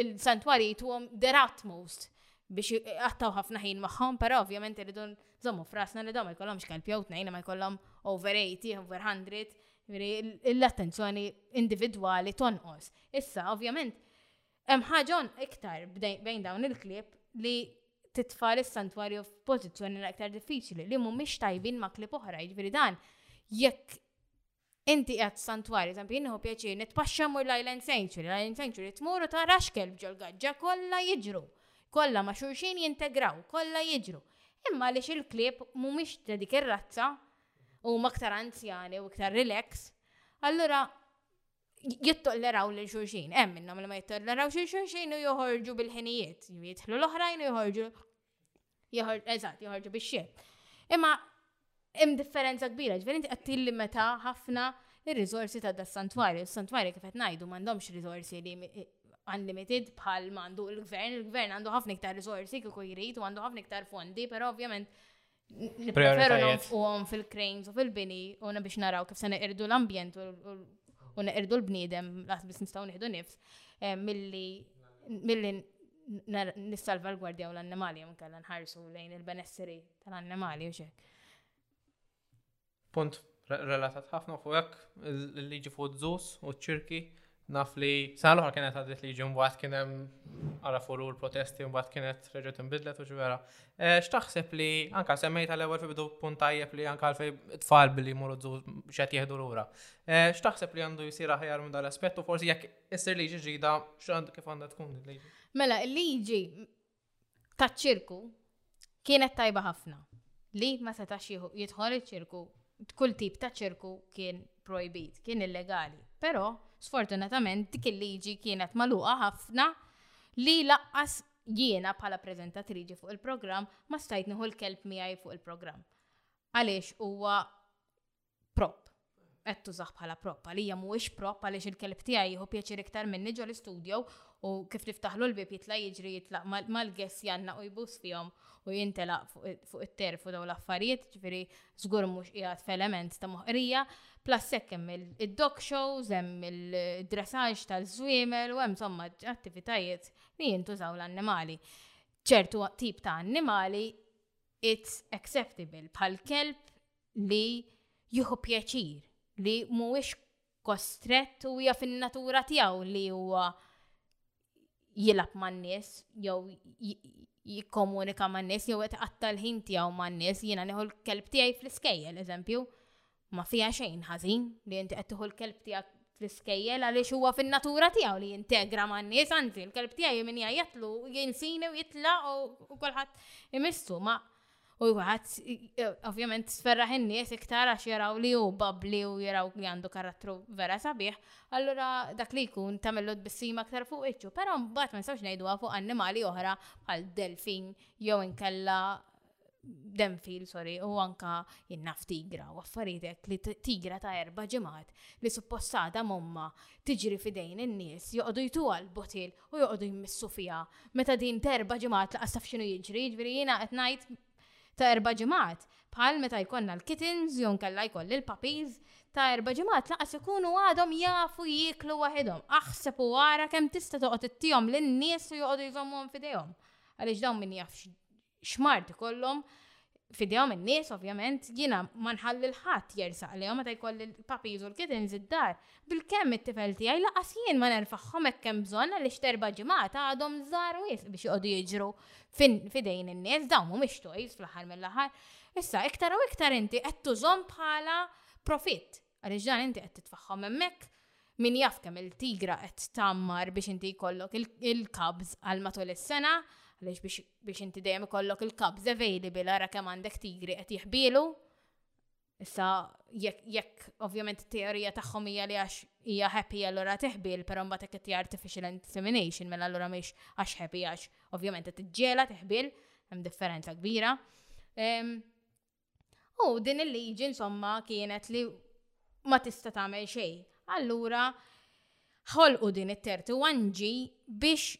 il-santwari jituhom their utmost biex għattaw ħafna ħin magħhom, però ovvjament irridu nżommu frasna li dawn ma jkollhomx kelb jew tnejn ma jkollhom over 80, over 100, Jiġifieri l-attenzjoni individwali tonqos. Issa, ovvjament, hemm ħaġa iktar bejn dawn il-klieb li titfa' lis-santwarju f'pożizzjoni l-aktar diffiċli li mhumiex tajbin ma' klieb oħra. Jiġifieri dan jekk inti qiegħed santwarju, eżempju, jien nieħu pjaċir nitpaxxa mmur l-Island Sanctuary, l-Island Sanctuary tmur u tara x'kelb ġol-gaġġa kollha jiġru. Kollha ma' xulxin jintegraw, kollha jiġru. Imma għaliex il-klieb mhumiex ta' dik ir-razza, u huma aktar anzjani u iktar relax, allura jittolleraw lil xulxin. Hemm minnhom li ma jittolleraw xi xulxin u joħorġu bil-ħinijiet, jidħlu l-oħrajn u joħorġu eżatt, joħorġu bix-xejn. Imma hemm differenza kbira, ġifieri inti qed tillimeta ħafna ir-riżorsi ta' das-santwarju. Is-santwarju kif qed ngħidu m'għandhomx riżorsi li unlimited bħal mandu il-gvern, il-gvern għandu ħafna iktar risorsi kieku jrid u għandu ħafna iktar fondi, pero ovvjament Nipreferu nonfuhom fil-cranes u fil-bini u biex naraw kif se neqirdu l-ambjent u neqirdu l-bniedem laħt biss nistgħu nieħdu nifs eh, milli milli nissalva l-gwardja u l-annimali minn kellha nħarsu lejn il-benesseri tal-annimali u xek. Punt relatat ħafna fuq hekk il-liġi fuq id-dżus u ċ-ċirki naf li sal oħra kienet għadet liġi mbagħad kien hemm ara furur protesti mbagħad kienet reġgħet inbidlet u ġvera. Eh, x'taħseb li anka semmejt għal ewwel bidu punt tajjeb li anka għalfej tfal billi jmorru dżus x'qed jieħdu lura. Eh, x'taħseb li għandu jsir aħjar minn dal-aspett u forsi jekk issir liġi ġdida x'għand kif għandha tkun il-liġi? Mela, il-liġi taċ-ċirku kienet tajba ħafna li ma setax jidħol iċ-ċirku kull tip ta' ċirku kien projbit, kien illegali. Però, sfortunatament, dik il-liġi kienet maluqa ħafna li laqqas jiena bħala prezentatriġi fuq il-programm ma stajt nieħu l-kelb miegħi fuq il-programm. Għaliex huwa prop. Qed tużaħ bħala prop. Għalija mhuwiex prop għaliex il-kelb tiegħi jieħu pjaċir iktar minni ġol studio u kif niftaħlu l-bib jitla' jiġri jitlaq mal-gess janna u jbus fihom u jintelaq fuq it-terf u daw l-affarijiet, ġifieri żgur mhux qiegħed f'element ta' moħqrija, plus hekk hemm id-dog shows, hemm il-dressage tal-żwiemel u hemm somma attivitajiet li jintużaw l-annimali ċertu tip ta' annimali it's acceptable bħal kelb li jieħu pjaċir, li mhuwiex kostrett u hija fin-natura tiegħu li huwa jilab man nies jew jikkomunika man nies jew qed qatta l-ħin tiegħu man nies jiena nieħu l-kelb tiegħi fl-iskejjel eżempju. Ma fiha xejn ħażin li inti qed tieħu l-kelb tiegħek fl-iskejjel għaliex huwa fin-natura tiegħu li jintegra man nies anzi l-kelb tiegħi min jgħajjatlu jinsini u jitla u kulħadd imissu ma U għat, ovvjament, sferraħ in-nies iktar għax jaraw li hu babli u jaraw li għandu karattru vera sabiħ, allura dak li jkun tamillu tbissima aktar fuq iċċu, pero mbagħad ma nistgħux ngħidu fuq annimali oħra bħal delfin jew inkella denfil, sorry, u anka jinnaf tigra u affaritek li tigra ta' erba ġimgħat li suppostata momma tiġri fidejn in-nies joqogħdu jtu għal botil u joqogħdu jmissu fiha. Meta din ta' erba' ġimgħat laqas taf x'inhu jiġri, jiġifieri jiena qed ngħid ta' erba' ġimgħat bħal meta jkollna l-kittens jew nkella jkolli l-puppies ta' erba' ġimgħat laqas ikunu għadhom jafu jieklu waħidhom. Aħseb u ara kemm tista' toqgħod ittihom lin-nies u joqogħdu jżommuhom f'idejhom. Għaliex dawn min jaf xmart ikollhom fidejhom in-nies ovvjament, jiena ma nħalli l-ħadd jersaq lejhom meta jkolli l-papiż u l-kittens id-dar. Bil-kemm it-tifel tiegħi laqas jien ma nerfagħhom hekk hemm bżonn għaliex terba' ġimgħat għadhom żgħar wisq biex joqogħdu jiġru f'idejn in-nies, dawn mhumiex toys fl-aħħar mill-aħħar. Issa, iktar u iktar inti qed tużhom bħala profitt. Għaliex dan inti qed titfaħħom hemmhekk, min jaf kemm il-tigra qed tammar biex inti jkollok il-kabs għal matul is-sena, għaliex biex inti dejjem ikollok il-kabs available ara kemm għandek tigri qed jihbilu. Issa jekk ovvjament teorija tagħhom hija li għax hija happy allura teħbil, però mbagħad hekk qed artificial insemination mela allura mhix għax happy għax ovvjament qed tiġġela teħbil, hemm differenza kbira. Ehm, U din il-liġi insomma kienet li ma tista' tagħmel xejn. Allura ħolqu din it-terti wanġi biex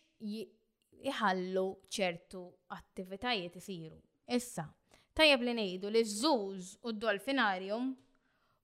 jħallu ċertu attivitajiet isiru. Issa, tajjeb li ngħidu li ż-żuż u d-dolfinarium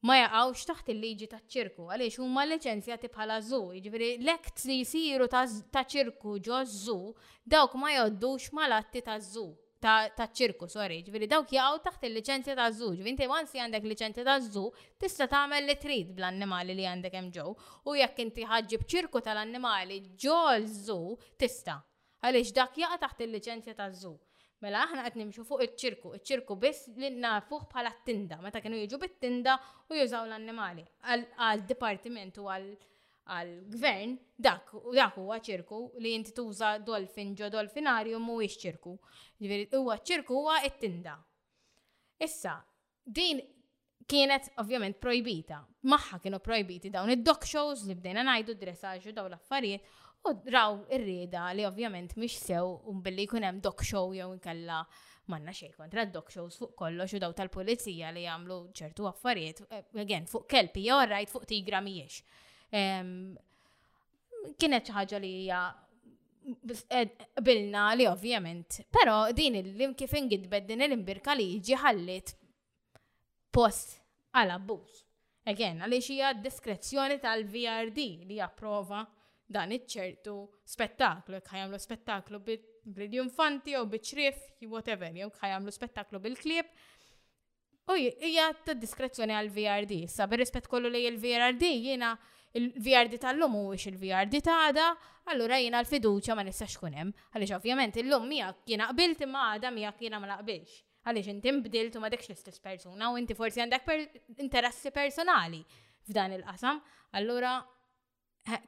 ma jaqgħux taħt il-liġi taċ-ċirku għaliex huma liċenzjati bħala zoo, jiġifieri l-acts li jsiru ta' ċirku ġo zoo dawk ma jgħoddux mal-atti ta' zoo ta' ċirku, sorry, ġifieri dawk jaqgħu taħt il-liċenzja ta' zoo, ġifieri inti once għandek liċenzja ta' zoo tista' tagħmel li trid bl-annimali li għandek hemm ġew u jekk inti ħaġġib ċirku tal-annimali ġo zoo tista'. Għaliex dak jaqa' taħt il-liċenzja taż-żoo. Mela aħna qed nimxu fuq iċ-ċirku, iċ-ċirku biss li nafuh bħala t-tinda, meta kienu jiġu bit-tinda u jużaw l-annimali. Għal dipartiment u għal gvern dak dak huwa ċirku li inti tuża dolfin ġo dolfinarju mhuwiex ċirku. Ġifieri huwa ċ-ċirku huwa t-tinda. Issa, Din kienet ovvjament projbita. Maħħa kienu projbiti dawn id-dog shows li bdejna najdu dressaġu daw l-affarijiet u raw ir-rieda li ovvjament mhix sew un billi jkun hemm dog show jew inkella manna xejn kontra d-dog shows fuq kollox u daw tal-pulizija li jagħmlu ċertu affarijiet eh, again fuq kelpi jew rajt fuq tigra mhijiex. Kienet xi ħaġa li hija Eh, bilna li ovvjament, pero din il-lim kif ingidbed din il-imbirka li jiġi ħallit post għal abbuż. Again, għaliex hija diskrezzjoni tal-VRD li japprova dan iċ-ċertu spettaklu, jekk ħajamlu spettaklu bil-infanti jew biċrif, whatever, jew ħajamlu spettaklu bil-klieb, U hija ta' diskrezzjoni għal VRD. Sa bir-rispett kollu lej il-VRD, jiena il-VRD tal-lum mhuwiex il-VRD ta' għada, allura jiena l-fiduċja ma nistax tkun hemm. Għaliex ovvjament illum miegħek jiena qbilt imma għada miegħek jiena ma naqbilx. Għaliex inti nbdilt u m'għadekx l-istess persuna u inti forsi għandek interessi personali f'dan il-qasam. Allura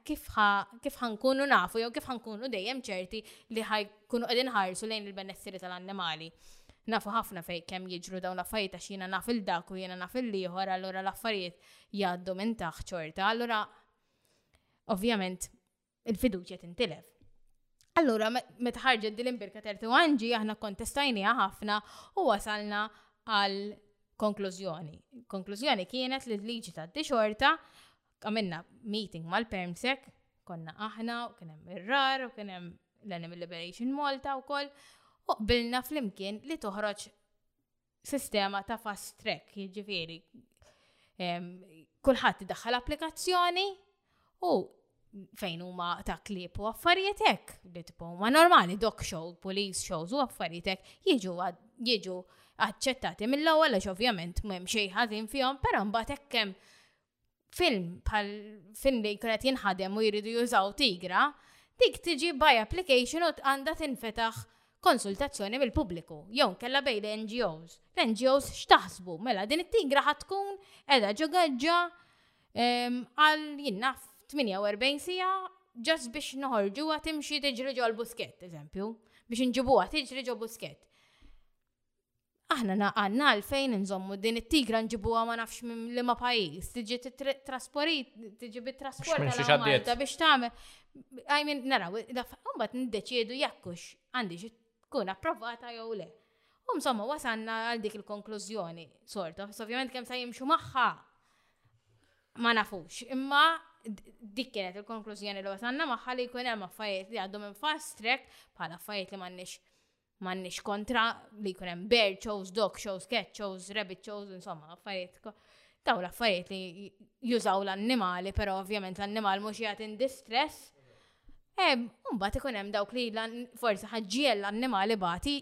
kif ħa nkunu nafu jew kif ħa nkunu dejjem ċerti li ħaj kunu qegħdin ħarsu lejn il-benesseri tal-annimali. Nafu ħafna fej kemm jiġru dawn l-affarijiet għax jiena naf il-dak u jiena naf il-liħor, allura l-affarijiet jgħaddu minn taħt ċorta, allura ovvjament il-fiduċja tintilef. Allura, meta ħarġet din l-imbirka 31 ġi aħna kontestajnija ħafna u wasalna għal konklużjoni. Konklużjoni kienet li l-liġi ta' xorta Għamilna meeting mal-Permsec, konna aħna, u kien hemm ir-rar, u kien hemm l-Animal Liberation Malta wkoll, u qbilna flimkien li toħroġ sistema ta' fast track, jiġifieri kulħadd idaħħal applikazzjoni u fejn huma ta' klip u affarijiet hekk, li tipo huma normali, dog show, police shows u affarijiet hekk jiġu jiġu aċċettati mill-ewwel għax ovvjament m'hemm xejn ħażin fihom, però mbagħad hekk hemm film bħal film li kienet jinħadem u jridu jużaw tigra, dik tiġi by application u għandha tinfetaħ konsultazzjoni mill-pubbliku, jew kella bej l-NGOs. L-NGOs x'taħsbu, mela din it-tigra ħad tkun edha ġogaġġa ehm, għal jinnaf 48 sija ġas biex noħorġu għatimxi tiġri ġo l-busket, eżempju, biex nġibu għat tiġri ġo busket. Aħna na- għandna għalfejn inżommu din it-tigra nġibuha ma nafx minn liema pajjiż, tiġi titr- trasporit, tiġi bit-trasport Biex m'hemmx għal għaddiet. Malta biex tagħmel. I mean, naraw, mbagħad niddeċiedu jekk hux għandix tkun approvata jew le. U insomma wasanna għal dik il-konklużjoni, sorta, so ovvjament kemm se jimxu magħha ma nafux, imma d- dik kienet il-konklużjoni li wasanna magħha li jkun hemm affarijiet li għadhom minn fast track bħala affarijiet li m'għandniex M'għandniex kontra li jkun hemm bear shows, dog shows, cat shows, rabbit shows, insomma, affarijiet daw l-affarijiet li jużaw l-annimali, però ovvjament l-annimal mhux jagħti in distress. Mbagħad ikun hemm dawk li forsi ħaġġiel l-annimali bati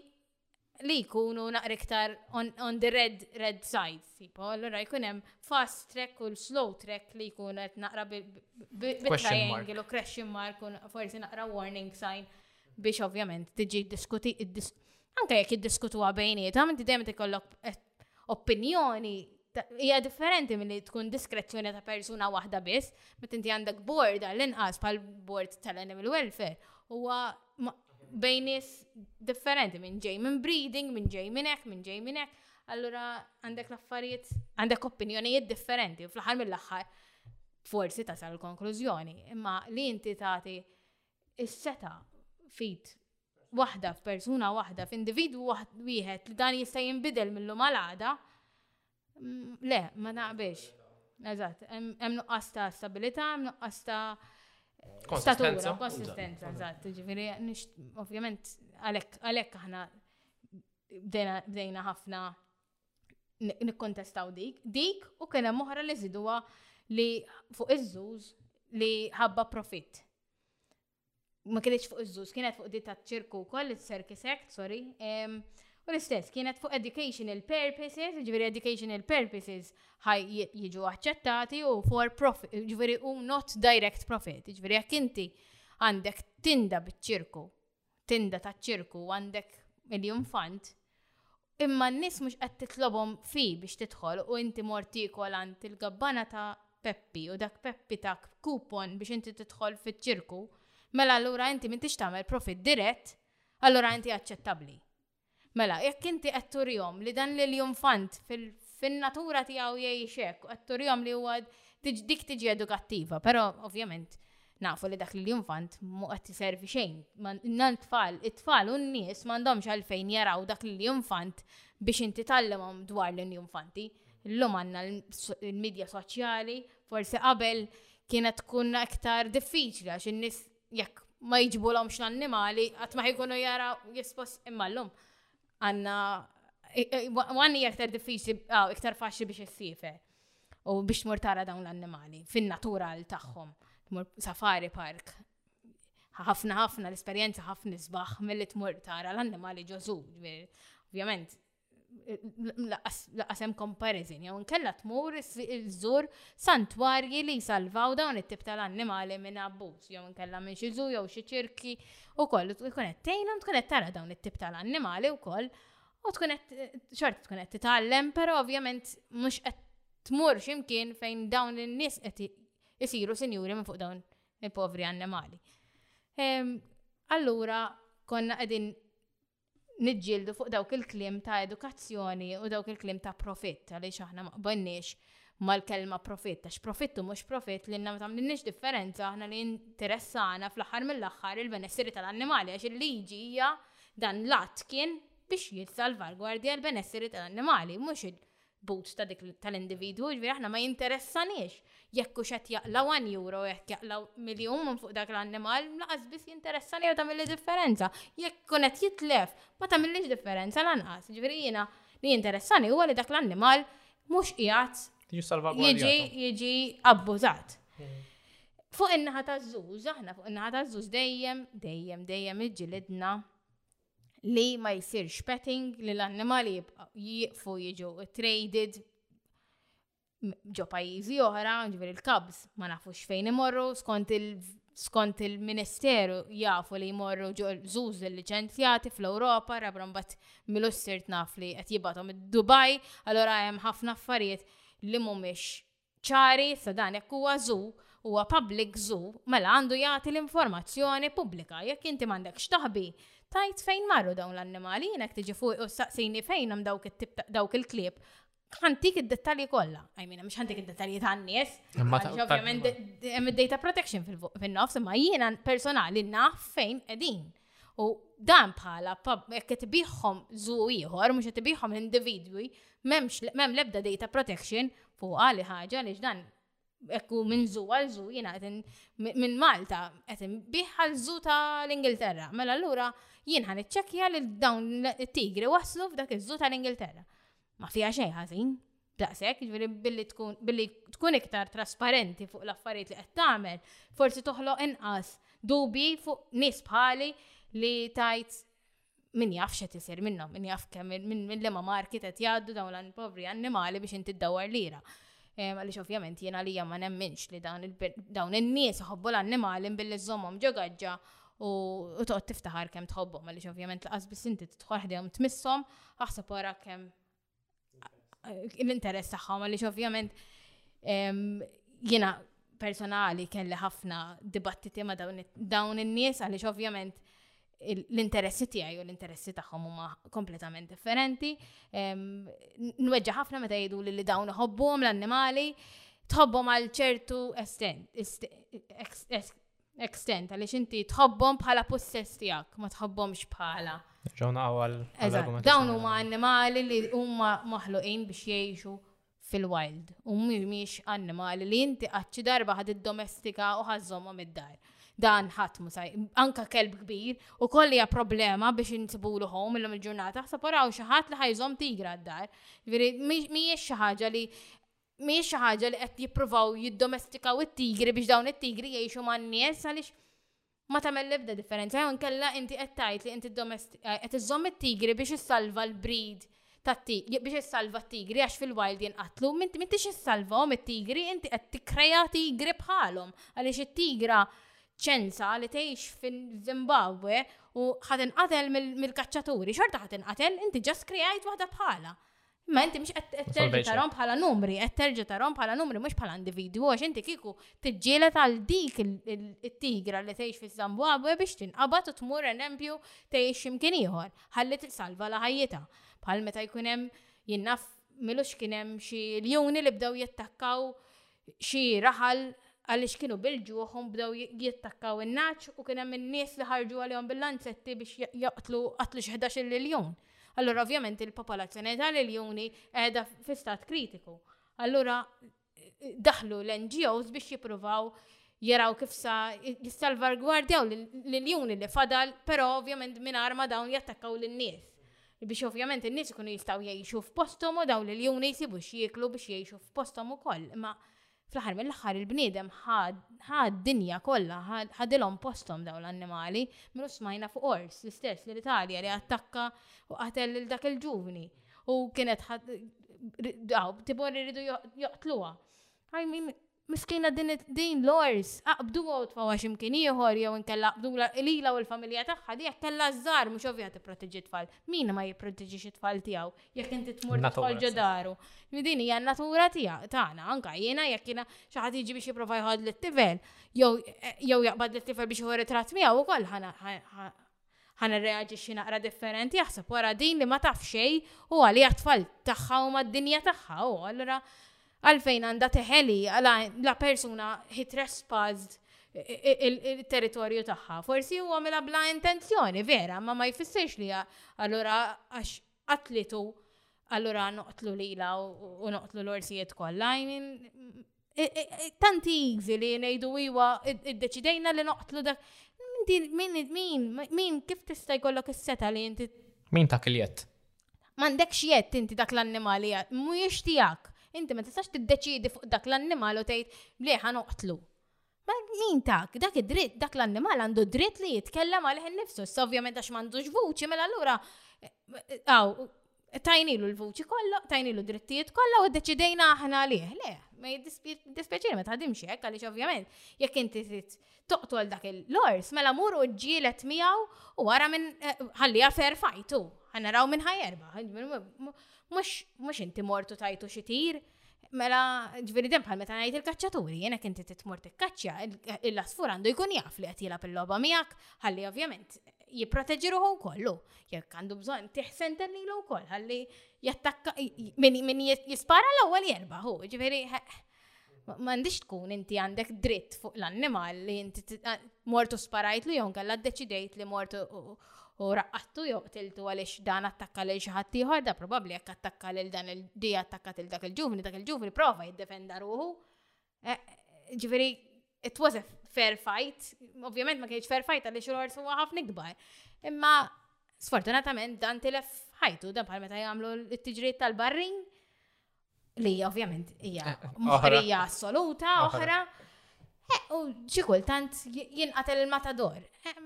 li jkunu naqra iktar on, on the red, red side, tipo, allora jkun hemm fast track u slow track li jkun qed naqra bil-triangle u crashing mark u forsi naqra warning sign. biex ovvjament tiġi diskuti anke jekk jiddiskutuha bejnieta, inti dejjem tikollok eh, opinjoni hija differenti milli tkun diskrezzjoni ta' persuna waħda biss, meta inti għandek bord għall-inqas pal bord tal-animal welfare huwa bejn nies differenti minn ġej minn breeding, minn ġej minn hekk, minn ġej minn hekk. Allura għandek l-affarijiet, għandek opinjonijiet differenti, fl-aħħar mill-aħħar forsi tasal konklużjoni, imma li inti tagħti is-setgħa f'id waħda, f'persuna waħda, f'individwu wieħed li dan jista' jinbidel mill-lum għal għada, mm, le, ma naqbilx. Eżatt, hemm nuqqas ta' stabilità, hemm nuqqas ta' statura, konsistenza, eżatt. Ġifieri, ovvjament, għalhekk aħna bdejna ħafna nikkontestaw dik, dik u kien hemm oħra li żiduha li fuq iż-żuż li ħabba profitt. Ma kienx fuq iż-żuż, kienet fuq di ta' ċirku wkoll is-Circus Act, sorry. U l-istess, kienet fuq educational purposes, ġifieri educational purposes ħaj jiġu aċċettati u for profit, ġifieri u not direct profit, ġifieri jekk inti għandek tinda biċ-ċirku tinda taċ-ċirku għandek miljun fant, imma n-nies mhux qed titlobhom fee biex tidħol u inti mort tiekol għand il-gabbana ta' Peppi u dak Peppi tak coupon biex inti tidħol fiċ-ċirku, mela allura inti m'intix tagħmel profitt dirett, allura inti aċċettabbli. Mela, jekk inti qed turihom li dan l-iljunfant fin-natura tiegħu jgħix hekk u qed turihom li huwa dik tiġi edukattiva, però ovvjament nafu li dak l-iljunfant mhu qed iservi xejn. Tfal, it-tfal u n-nies m'għandhomx għalfejn jaraw dak l-iljunfant biex inti tallimhom dwar l-iljunfanti. Illum għandna l-midja soċjali, forsi qabel kienet tkun iktar diffiċli għax in-nies Jekk ma jiġbulhomx l-annimali, qatt ma jkunu jara jispos imma llum. Għanna għanni eh, eh, iktar diffiċli, ah, iktar faċli biex jissife u biex tmur tara dawn l-annimali fin-natura għal tagħhom. Tmur safari park. Ħafna ħafna l-esperjenza ħafna sbaħ mill-li tmur tara l-annimali ġożu. Ovvjament, laqas hemm comparison, jew nkella tmur iżżur santwarji li jsalvaw dawn it-tip tal-annimali minn abbuż, jew nkella minn xi żu jew xi ċirki wkoll tkun qed tgħinhom tkun qed tara dawn it-tip tal-annimali wkoll u tkun qed xort tkun qed titgħallem, però ovvjament mhux qed tmur x'imkien fejn dawn in-nies qed isiru sinjuri minn fuq dawn il-povri annimali. Ehm, allura konna qegħdin niġġieldu fuq dawk il-kliem ta' edukazzjoni u dawk il-kliem ta' profitt għaliex aħna ma qbajniex mal-kelma profitt, għax profittu mhux profitt li ma tagħmlilniex differenza aħna li interessana fl-aħħar mill-aħħar il-benesseri tal-annimali għax il-liġi hija dan l-att kien biex jissalvalgwardja l-benesseri tal-annimali mhux but ta' dik tal-individwu, ġviri jiġifieri aħna ma jinteressanix jekk u xed jaqla 1 euro jekk jaqla miljon minn fuq dak l-annimal, laqas biss jinteressani jew tagħmilli differenza. Jekk kun qed jitlef, ma tagħmillix differenza lanqas. Ġifieri jiena li jinteressani huwa li dak l-annimal mhux qiegħed jiġi jiġi abbużat. Hmm. Fuq in-naħa taż-żuż, aħna fuq in-naħa taż-żuż dejjem, dejjem, dejjem iġġilidna li ma jsirx petting li l-annimali jiqfu jiġu traded ġo pajjiżi oħra, ġifieri l-kabs ma nafux fejn imorru skont il skont il-Ministeru jafu li jmorru ġo żuż liċenzjati fl-Ewropa, rabra mbagħad milu sirt naf li qed jibgħathom id-Dubai, allora hemm ħafna affarijiet li mhumiex ċari, issa dan jekk huwa zoo, huwa public zoo, mela għandu jagħti l-informazzjoni pubblika. Jekk inti m'għandekx taħbi, tajt fejn marru dawn l-annimali, jien jekk tiġi fuq u staqsini fejn hemm dawk it-tip dawk il-klieb, ħantik id-dettalji kollha. I mean, mhux ħantik id-dettalji tan-nies. Imma ta- Għaliex ta- ovvjament hemm id-data protection fil-nofs, imma jiena personali naf fejn qegħdin. U dan bħala, jekk qed ibiħhom żu ieħor, mhux qed ibiħhom individwi, m'hemm l-ebda data protection fuq għali ħaġa li dan ekku minn żu għal żu jiena minn Malta qed inbih għal żu ta' l-Ingilterra. Mela allura jien ħan iċċekkja li dawn it-tigri waslu f'dak iż-żu ta' l-Ingilterra. Ma fija xejn ħażin, Daqshekk, jiġifieri billi tkun billi tkun iktar trasparenti fuq l-affarijiet li qed tagħmel, forsi toħloq inqas dubji fuq nies bħali li tajt min jaf x'qed isir minnhom, min jaf kemm minn min liema marki qed jgħaddu dawn l-povri annimali biex inti ddawwar lira. Għaliex ovvjament jien għalija ma nemminx li dawn in-nies iħobbu l-annimali billi żommhom ġo gaġġa u toqgħod tiftaħar kemm tħobbhom għaliex ovvjament laqas biss inti tidħol ħdejhom tmisshom aħseb wara kemm l-interess tagħhom għaliex ovvjament jiena personali kelli ħafna dibattiti ma' dawn in-nies għaliex ovvjament l-interessi tiegħi u l-interessi tagħhom huma kompletament differenti. Nweġġa ħafna meta jgħidu li dawn iħobbuhom l-annimali, tħobbhom għal ċertu estent, extent, għaliex inti tħobbhom bħala possess tiegħek, ma tħobbhomx bħala. Ġona għal. Dawn huma annimali li huma maħluqin biex jgħixu fil-wild. U mhumiex annimali li inti qaċċi darba ħad id-domestika u ħażhomhom id-dar. Dan ħadd musaj, anka kelb kbir, u kolli hija problema biex insibulu home illum il-ġurnata, ħsab xi ħadd li ħajżhom tigra d-dar. Veri, mhijiex xi ħaġa li Mhijiex xi ħaġa li qed jippruvaw jiddomestikaw it-tigri biex dawn it-tigri jgħixu man-nies għaliex ma tagħmel l-ebda differenza jew inkella inti qed tgħid li inti eh, qed iżżomm it-tigri biex issalva l-breed tat-tigri biex issalva t-tigri għax fil-wild jinqatlu, minti minti xissalvahom it-tigri, inti qed tikkreja tigri bħalhom għaliex it-tigra ċensa li tgħix fil-Zimbabwe u ħad inqatel mill-kaċċaturi, xorta ħad inqatel, inti ġas kreajt waħda bħala. Ma inti mhux qed terġa' tarhom bħala numri, qed terġa' tarhom bħala numri mhux bħala individwu għax inti kieku tiġġieled għal dik it-tigra li tgħix fiż-Żambwabwe biex tinqabad u tmur eżempju tgħix x'imkien ieħor. Ħalli tilsalva la ħajjitha. Bħal meta jkun hemm jinnaf milux kien hemm xi ljuni li bdew jattakkaw Xi raħal, għaliex kienu bil-ġuħhom, bdew jittakkaw in-nagħaġ u kien hemm in-nies li ħarġu għalihom bil-lanzetti biex jaqtlu qatlu xi ħdax-il iljun. Allura ovvjament il-popolazzjoni tal-iljuni qiegħda fi stat kritiku. Allura daħlu l-NGOs biex jippruvaw jaraw kif sa jissalvargwardjaw l-iljuni li fadal, però ovvjament mingħajr ma dawn jattakkaw lin-nies. Biex ovvjament in-nies ikunu jistgħu jgħixu f'posthom u dawn l-iljuni jsibu x'jieklu biex jgħixu f'posthom ukoll. Imma fl-aħħar mill-aħħar il-bniedem ħa d-dinja kollha, ħadilhom posthom dawn l-annimali. Minnu smajna fuq ors, l-istess l-Italja li attakka u qatel lil dak il-ġuvni u kienet tibgħu iridu joqtluha. Miskina din din l-ors, aqbduha u tfgħuha xi mkien ieħor jew inkella aqbdulha lilha u l-familja tagħha li jekk kellha ż-żgħar mhux ovvja tipproteġi t-tfal. Min ma jipproteġix it-tfal tiegħu jekk inti tmur tidħol ġo daru? Din hija n-natura tiegħ tagħna. Anke jiena jekk jiena xi ħadd jiġi biex jipprova jħodd lit-tifel jew jew jaqbad lit-tifel biex jieħu ritratt miegħu wkoll ħa Ħa nirreaġixxi naqra differenti, aħseb wara din li ma taf xejn u għaliha t-tfal tagħha huma d-dinja tagħha u allura għalfejn għandha teħeli la persuna hi trespassed il-territorju tagħha. Forsi huwa għamilha bla intenzjoni, vera, ma ma jfissirx li allura għax qatlitu allura noqtlu lila u noqtlu l-orsijiet kollha. Tanti ivi li ngħidu iwa iddeċidejna li noqtlu dak. Min, min, min, kif tista' jkollok is-seta li inti. Min ta' kiljett? M'għandekx jett inti dak l-annimali, mhuwiex tiegħek. Inti ma tistax tiddeċidi fuq dak l-annimal u tgħid li ħa noqtlu. Min tak, dak id-dritt, dak l-annimal għandu dritt li jitkellem għalih innifsu. S ovvjament għax m'għandux vuċi, mela allura għaw, tajnilu l-vuċi kollha, tajnilu drittijiet kollha u deċidejna aħna għalih. Le, ma jiddispjaċini ma tħadimx hekk għaliex ovvjament jekk inti trid toqtol dak il-lors, mela mur u ġġielet miegħu u wara minn eh, ħalli fair fajtu. Ħanaraw minn ħajerba. Mhux inti mortu tajtu xi tir, Mela, ġveri dem bħal meta ngħid il-kaċċaturi, jena kien inti titmur tikkaċċja, il-lasfur għandu jkun jaf li qed jilgħab il-logħba miegħek, ħalli ovvjament jipproteġi ruħu kollu. Jekk għandu bżonn tiħsen lilu wkoll ħalli jattakka min jispara l-ewwel jerba' hu, ġveri m'għandix tkun inti għandek dritt fuq l-annimal li inti mortu sparajtlu jew kellha ddeċidejt li mortu u raqqattu jew qtiltu għaliex dan attakka lil xi ħadd ieħor, da probabbli jekk attakka lil dan il-di attakka lil dak il-ġuvni, dak il-ġuvni prova jiddefenda ruħu. Eh, ġifieri, it was a fair fight, ovvjament ma kienx fair fight għaliex il-ħors huwa ħafna ikbar. Imma sfortunatament dan tilef ħajtu dan bħal meta jagħmlu l-tiġrijiet tal-barrin Li ovvjament hija moħrija assoluta oħra. Eh, u xi kultant jinqatel il-matador. Eh,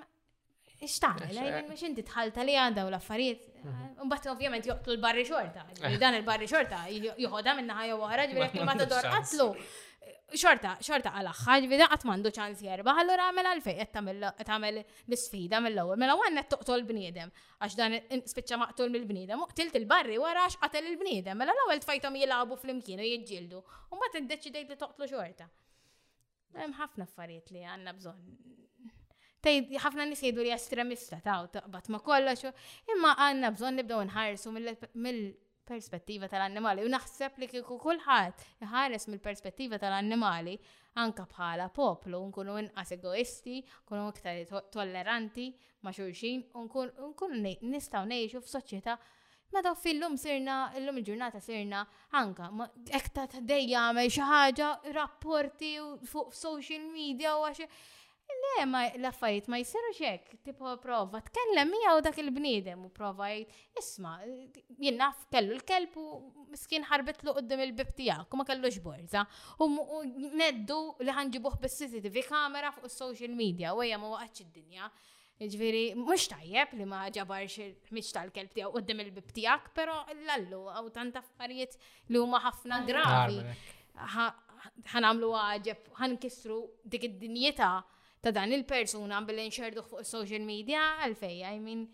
X'tagħmel, eh, mhux inti tħalta li għandha u l-affarijiet. Mhm. Mbagħad ovvjament joqtlu l-barri xorta. Dan il-barri xorta joħodha minn naħa jew oħra, ġifieri jekk il-matador qatlu. Xorta, xorta għal aħħar, ġifieri qatt m'għandu ċans jerba, allura għamel għalfejn qed tagħmel l-isfida mill-ewwel. Mela għandna toqtol bniedem. Għax dan spiċċa maqtul mill-bniedem. Qtilt il-barri wara għax qatel il-bniedem. Mela l-ewwel tfajthom jilagħbu flimkien u jiġġieldu. U mbagħad iddeċidejt li toqtlu xorta. Hemm ħafna affarijiet li għandna bżonn. Ħafna nies jgħidu li estremista taw taqbad ma kollox, imma għandna bżonn nibdew nħarsu mill perspettiva tal-annimali u naħseb li kieku kulħadd iħares mill-perspettiva tal-annimali anke bħala poplu nkunu inqas egoisti, nkunu iktar tolleranti ma' xulxin u nkunu nistgħu ngħixu f'soċjetà Meta fil-lum sirna, illum il-ġurnata sirna anke hekk ta' ħdejja għamel xi ħaġa, rapporti fuq social media u għax Le, ma, l-affarijiet ma jsirux hekk. Tipo, prova, tkellem miegħu dak il-bniedem u prova jgħid, isma, jien naf kellu l-kelb u miskin ħarbitlu qudiem il-bib tiegħek u ma kellux borza. U neddu li ħanġibuh bis-CCTV kamera fuq is-social media u ejja ma waqgħetx id-dinja. Ġviri, mux tajjeb li ma ġabarx il-ħmiċ tal-kelb tijaw u dim il-bib tijak, pero l-allu għaw tant affarijiet li huma ħafna gravi. ħan għamlu għagġeb, ħan kisru dik id-dinjita ta' dan il-persuna billi nxerduħ fuq social media għalfejja, I mean,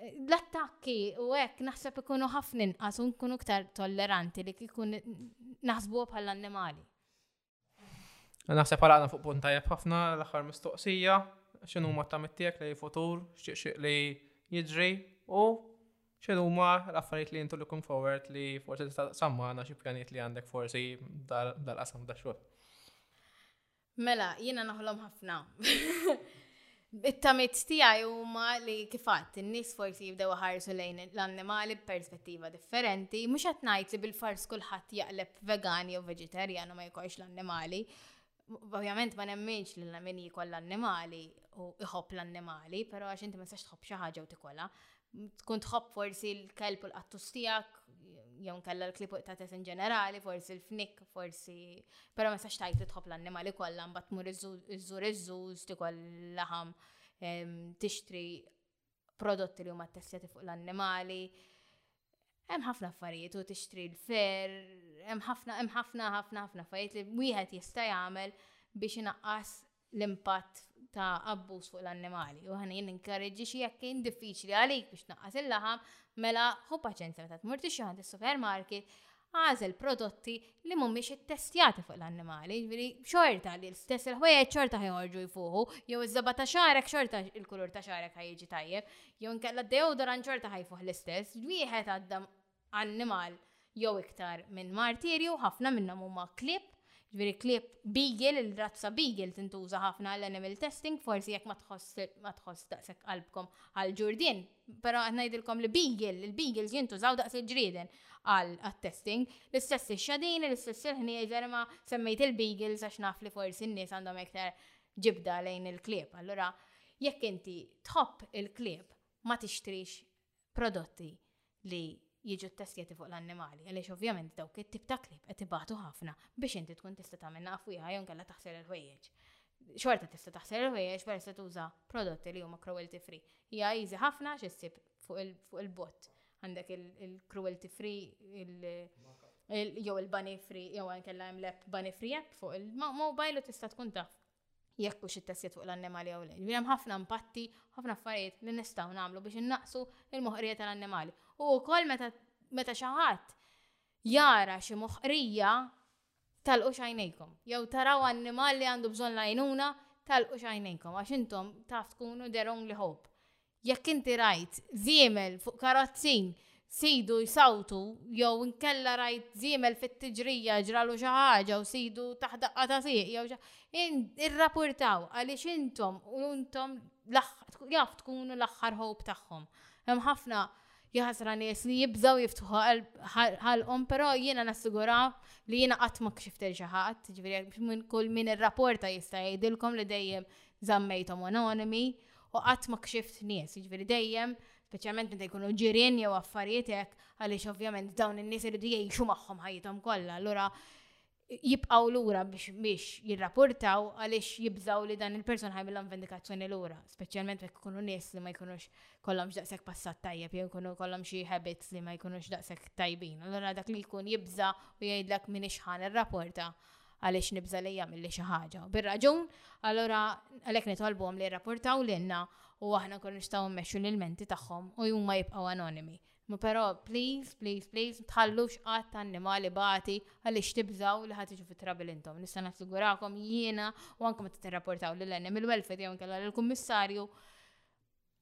l-attakki u għek naħseb ikunu ħafna inqas u nkunu ktar tolleranti li kikun naħsbu bħal annimali. Naħseb għalana fuq punt tajjeb ħafna l-aħħar mistoqsija, x'inhu huma ta' mittiek li futur, x'tieqxiq li jiġri u x'inhu huma l-affarijiet li intu looking forward li forsi tista' sammana xi pjanijiet li għandek forsi dal-qasam ta' xogħol. Mela, jiena naħlom ħafna. It-tamiet tiegħi huma li kif għadt, in-nies forsi jibdew iħarsu lejn l-annimali b'perspettiva differenti. Mhux qed ngħid li bil-fors kulħadd jaqleb vegan jew veġitarjan u ma jikolx l-annimali. Ovvjament ma nemminx li min jikol l-annimali u iħobb l-annimali, però għax inti ma tistax tħobb xi ħaġa u tikolha. tkun tħobb forsi l-kelb u l-qattus tiegħek, jew nkella l-klib u qtates in ġenerali, forsi l-fnik, forsi. Però ma sax tajt li tħobb l-annimali kollha mbagħad tmur iżżur iż-żuż tikol laħam tixtri prodotti li huma ttestjati fuq l-annimali. Hemm ħafna affarijiet u tixtri l-fer, hemm ħafna hemm ħafna ħafna ħafna affarijiet li wieħed jista' jagħmel biex inaqqas l-impatt ta' abbuż fuq l-annimali. U ħana jien ninkoraġġi xi jekk kien diffiċli għalik biex tnaqqas il-laħam, mela ħu paċenzja meta tmur tixtri għand is-supermarket għażel prodotti li mhumiex ittestjati fuq l-annimali, ġifieri xorta li l-istess il-ħwejjeġ xorta ħeħorġu jfuħu, jew iż-żaba ta' xarek xorta il-kulur ta' xarek ħajġi tajjeb, jew nkella deodorant xorta ħajfuħ l-istess, wieħed għadda annimal jew iktar minn martirju, ħafna minnhom huma klieb, jiġifieri klieb beagle, il-razza beagle tintuża ħafna għall-animal testing, forsi jekk ma tħoss ma tħoss daqshekk qalbkom għall-ġurdien, però qed ngħidilkom li beagle, il-beagles jintużaw daqs il-ġrieden għat-testing, l-istess ix-xadini, l-istess il-ħnieżer, imma semmejt il-beagles għax naf li forsi n-nies għandhom iktar ġibda lejn il-klieb. Allura jekk inti tħobb il-klieb ma tixtrix prodotti li jiġu ttestjati fuq l-annimali għaliex ovvjament dawk it-tip ta' klieb qed ibatu ħafna biex inti tkun tista' tagħmel naqafwieħa jew inkella taħsel il-ħwejjeġ. Xorta tista' taħsel il-ħwejjeġ peress li tuża prodotti li huma cruelty free. Hija easy ħafna għax issib fuq il-bot għandek il-cruelty free jew il-bunny free jew inkella hemm l-app bunny free app fuq il-mobile u tista' tkun taf jekk hux it-testijiet fuq l-annimali jew le. Ġifieri hemm ħafna impatti, ħafna affarijiet li nistgħu nagħmlu biex innaqsu l-moħqrija tal-annimali. U wkoll meta meta xi ħadd jara xi moħqrija talqu x'għajnejkom. Jew taraw annimal li għandu bżonn l-għajnuna talqu x'għajnejkom għax intom taf tkunu their only hope. Jekk inti rajt żiemel fuq karozzin sidu jsawtu jew inkella rajt żiemel fit-tiġrija ġralu xi ħaġa u sidu taħt daqqa ta' sieq jew xi irrapurtaw għaliex intom u intom jaf tkunu l-aħħar hope tagħhom. Hemm ħafna jaħasra nies li jibżgħu jiftħu ħalqhom però jiena nassigura li jiena qatt ma kxift il xi ħadd, ġifieri minn kull min irrapporta jista' jgħidilkom li dejjem żammejthom anonimi U qatt ma kxift nies, jiġifieri dejjem, speċjalment meta jkunu ġirien jew affarijiet hekk, għaliex ovvjament dawn in-nies iridu jgħixu magħhom ħajjithom kollha, allura jibqgħu lura biex jirrapurtaw għaliex jibżgħu li dan il-person ħajmilhom vendikazzjoni lura, speċjalment jekk ikunu nies li ma jkunux kollhom x'daqshekk passat tajjeb jew jkunu kollhom xi habits li ma jkunux daqshekk tajbin. Allura dak li jkun jibża' u jgħidlek m'iniex ħa nirrapporta għaliex nibża li jagħmilli xi ħaġa. Bir-raġun, allura għalhekk nitolbuhom li jirrapportaw lilna u aħna nkunu nistgħu mmexxu l-ilmenti tagħhom u huma jibqgħu anonimi. Ma però, please, please, please, tħallux qatt annimali bati għaliex tibżaw li ħad iġu fit-trabil intom. Nista' nassigurakom jiena u anke meta tirrapportaw lil animal welfare jew inkella lill-kummissarju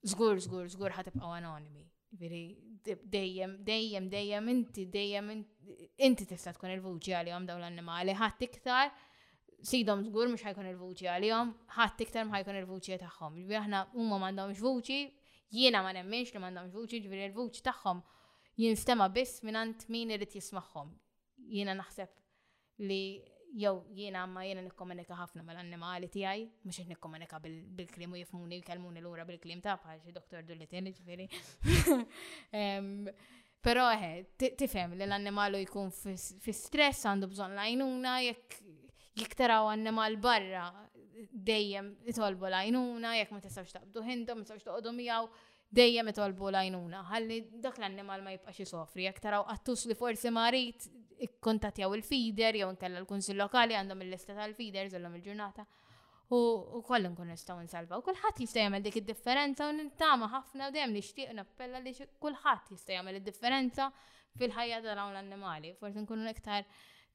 Żgur, żgur, żgur ħa tibqgħu anonimi. Veri, dejjem, dejjem, dejjem, inti, dejjem, inti tista' tkun il-vuċi għalihom dawn l-annimali, ħadd iktar, sidhom żgur mhux ħajkun il-vuċi għalihom, ħadd iktar ma ħajkun il-vuċi tagħhom. Ġifieri aħna huma m'għandhomx vuċi, jiena ma nemminx li m'għandhomx vuċi, ġifieri l-vuċi tagħhom jinstema' biss mingħand min irid jismagħhom. Jiena naħseb li jew jiena ma jiena nikkomunika ħafna mal-annimali tiegħi, mhux qed nikkomunika bil-kliem u jifmuni jkellmuni lura bil-kliem ta' bħal xi doktor dullitin, ġifieri. Però eħe, tifhem li l-annimalu jkun fi stress għandu bżonn lajnuna jekk jekk taraw annimal barra dejjem itolbu lajnuna jekk ma tistgħux taqbdu ħindhom, ma tistgħux toqgħodu miegħu, Dejjem itolbu l-għajnuna ħalli dak l-annimal ma jibqax isofri. Jekk taraw qattus li forsi marid, ikkuntattjaw il-feeder jew inkella l-kunsill lokali għandhom il-lista tal-feeders illum il-ġurnata. U koll nkun nistgħu nsalvaw. Kulħadd jista' jagħmel dik id-differenza u nintama ħafna u dejjem nixtieq nappella li kulħadd jista' jagħmel id-differenza fil-ħajja ta' dawn l-annimali. Forsi nkunu iktar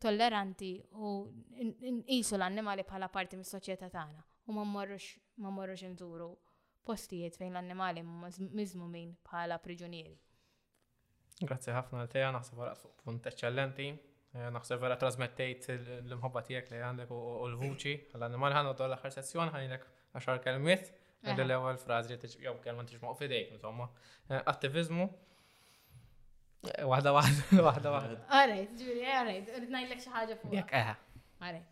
tolleranti u nqisu l-annimali bħala parti mis-soċjetà tagħna u ma mmorrux ma mmorrux inżuru postijiet fejn l-annimali huma miżmumin bħala priġunieri. Grazzi ħafna għal teja, naħseb wara fuq punt eċċellenti. Eh, naħseb vera trasmettejt l-imħobba tiegħek li għandek u l-vuċi għall-annimal ħanna dol l-aħħar sezzjon ħajnek għaxar kelmiet għal eh. l-ewwel frażi li jew kelma tixmoq fidejk, insomma. Eh, attivizmu. Waħda waħda, waħda waħda. Għarajt, ġuri, għarajt, rrid ngħidlek xi ħaġa fuq. Jekk eħe. Għarajt.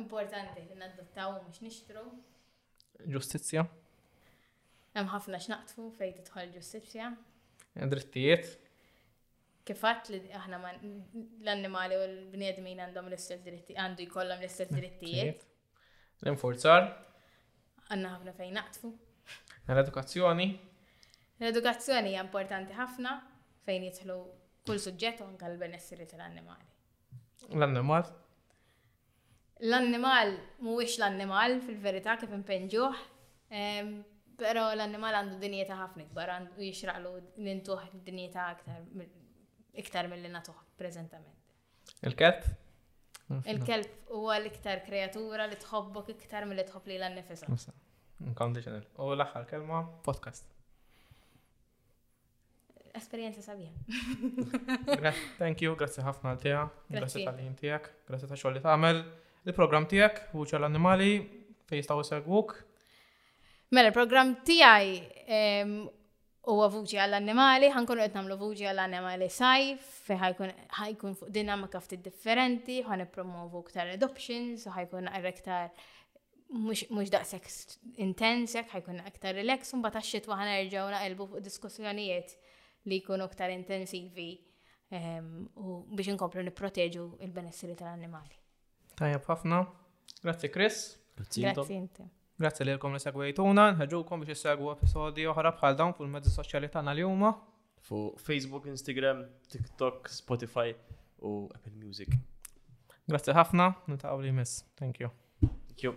Importanti li nadottaw u mhux nixtru. Ġustizzja. Hemm ħafna x'naqtfu fejn tidħol ġustizzja. Drittijiet. Kifat li aħna l-annimali u l-bniedmin għandhom l-istess drittijiet, għandu jkollhom l-istess drittijiet. L-infurzar. Għanna ħafna fejn naqtfu. L-edukazzjoni. L-edukazzjoni hija importanti ħafna fejn jidħlu kull suġġett u anke l-benessiri tal-annimali. L-annimal? L-annimal mhuwiex l-annimal fil-verità kif impenġuh, però l-annimal għandu dinjeta ħafna ikbar, għandu jixraqlu nintuħ dinjeta iktar mill-li natuħ prezentament. Il-kelb? Il-kelb huwa l-iktar kreatura li tħobbok iktar mill-li tħobb li l-annifisa. Unconditional. U l-axar kelma, podcast. Esperjenza sabiħa. Thank you, grazzi ħafna għal tija, grazzi tal-ħin tijak, grazzi ta' xogħol li tagħmel. Il-programm tijak, Vuċa l-Annimali, fej jistaw segwuk. Mela, il-programm tijaj huwa vuċi għall-annimali, ħankunu qed nagħmlu vuċi għall-annimali sajf, fej ħajkun fuq dinamika ftit differenti, ħan promovu ktar adoptions, u ħajkun għarrektar mhux daqshekk intens hekk ħajkun aktar relax u mbagħad għax-xitwa ħa nerġgħu naqilbu fuq diskussjonijiet li jkunu aktar intensivi ehm, u biex inkomplu nipproteġu il-benessri tal-annimali. Tajjeb ħafna. Grazzi Chris. Grazzi inti. Grazzi lilkom li segwejtuna, nħeġukom biex issegwu episodi oħra bħal dawn fuq il-mezzi soċjali tagħna li huma. Fuq Facebook, Instagram, TikTok, Spotify u Apple Music. Grazzi ħafna, nitaqgħu li miss. Thank you. Thank you.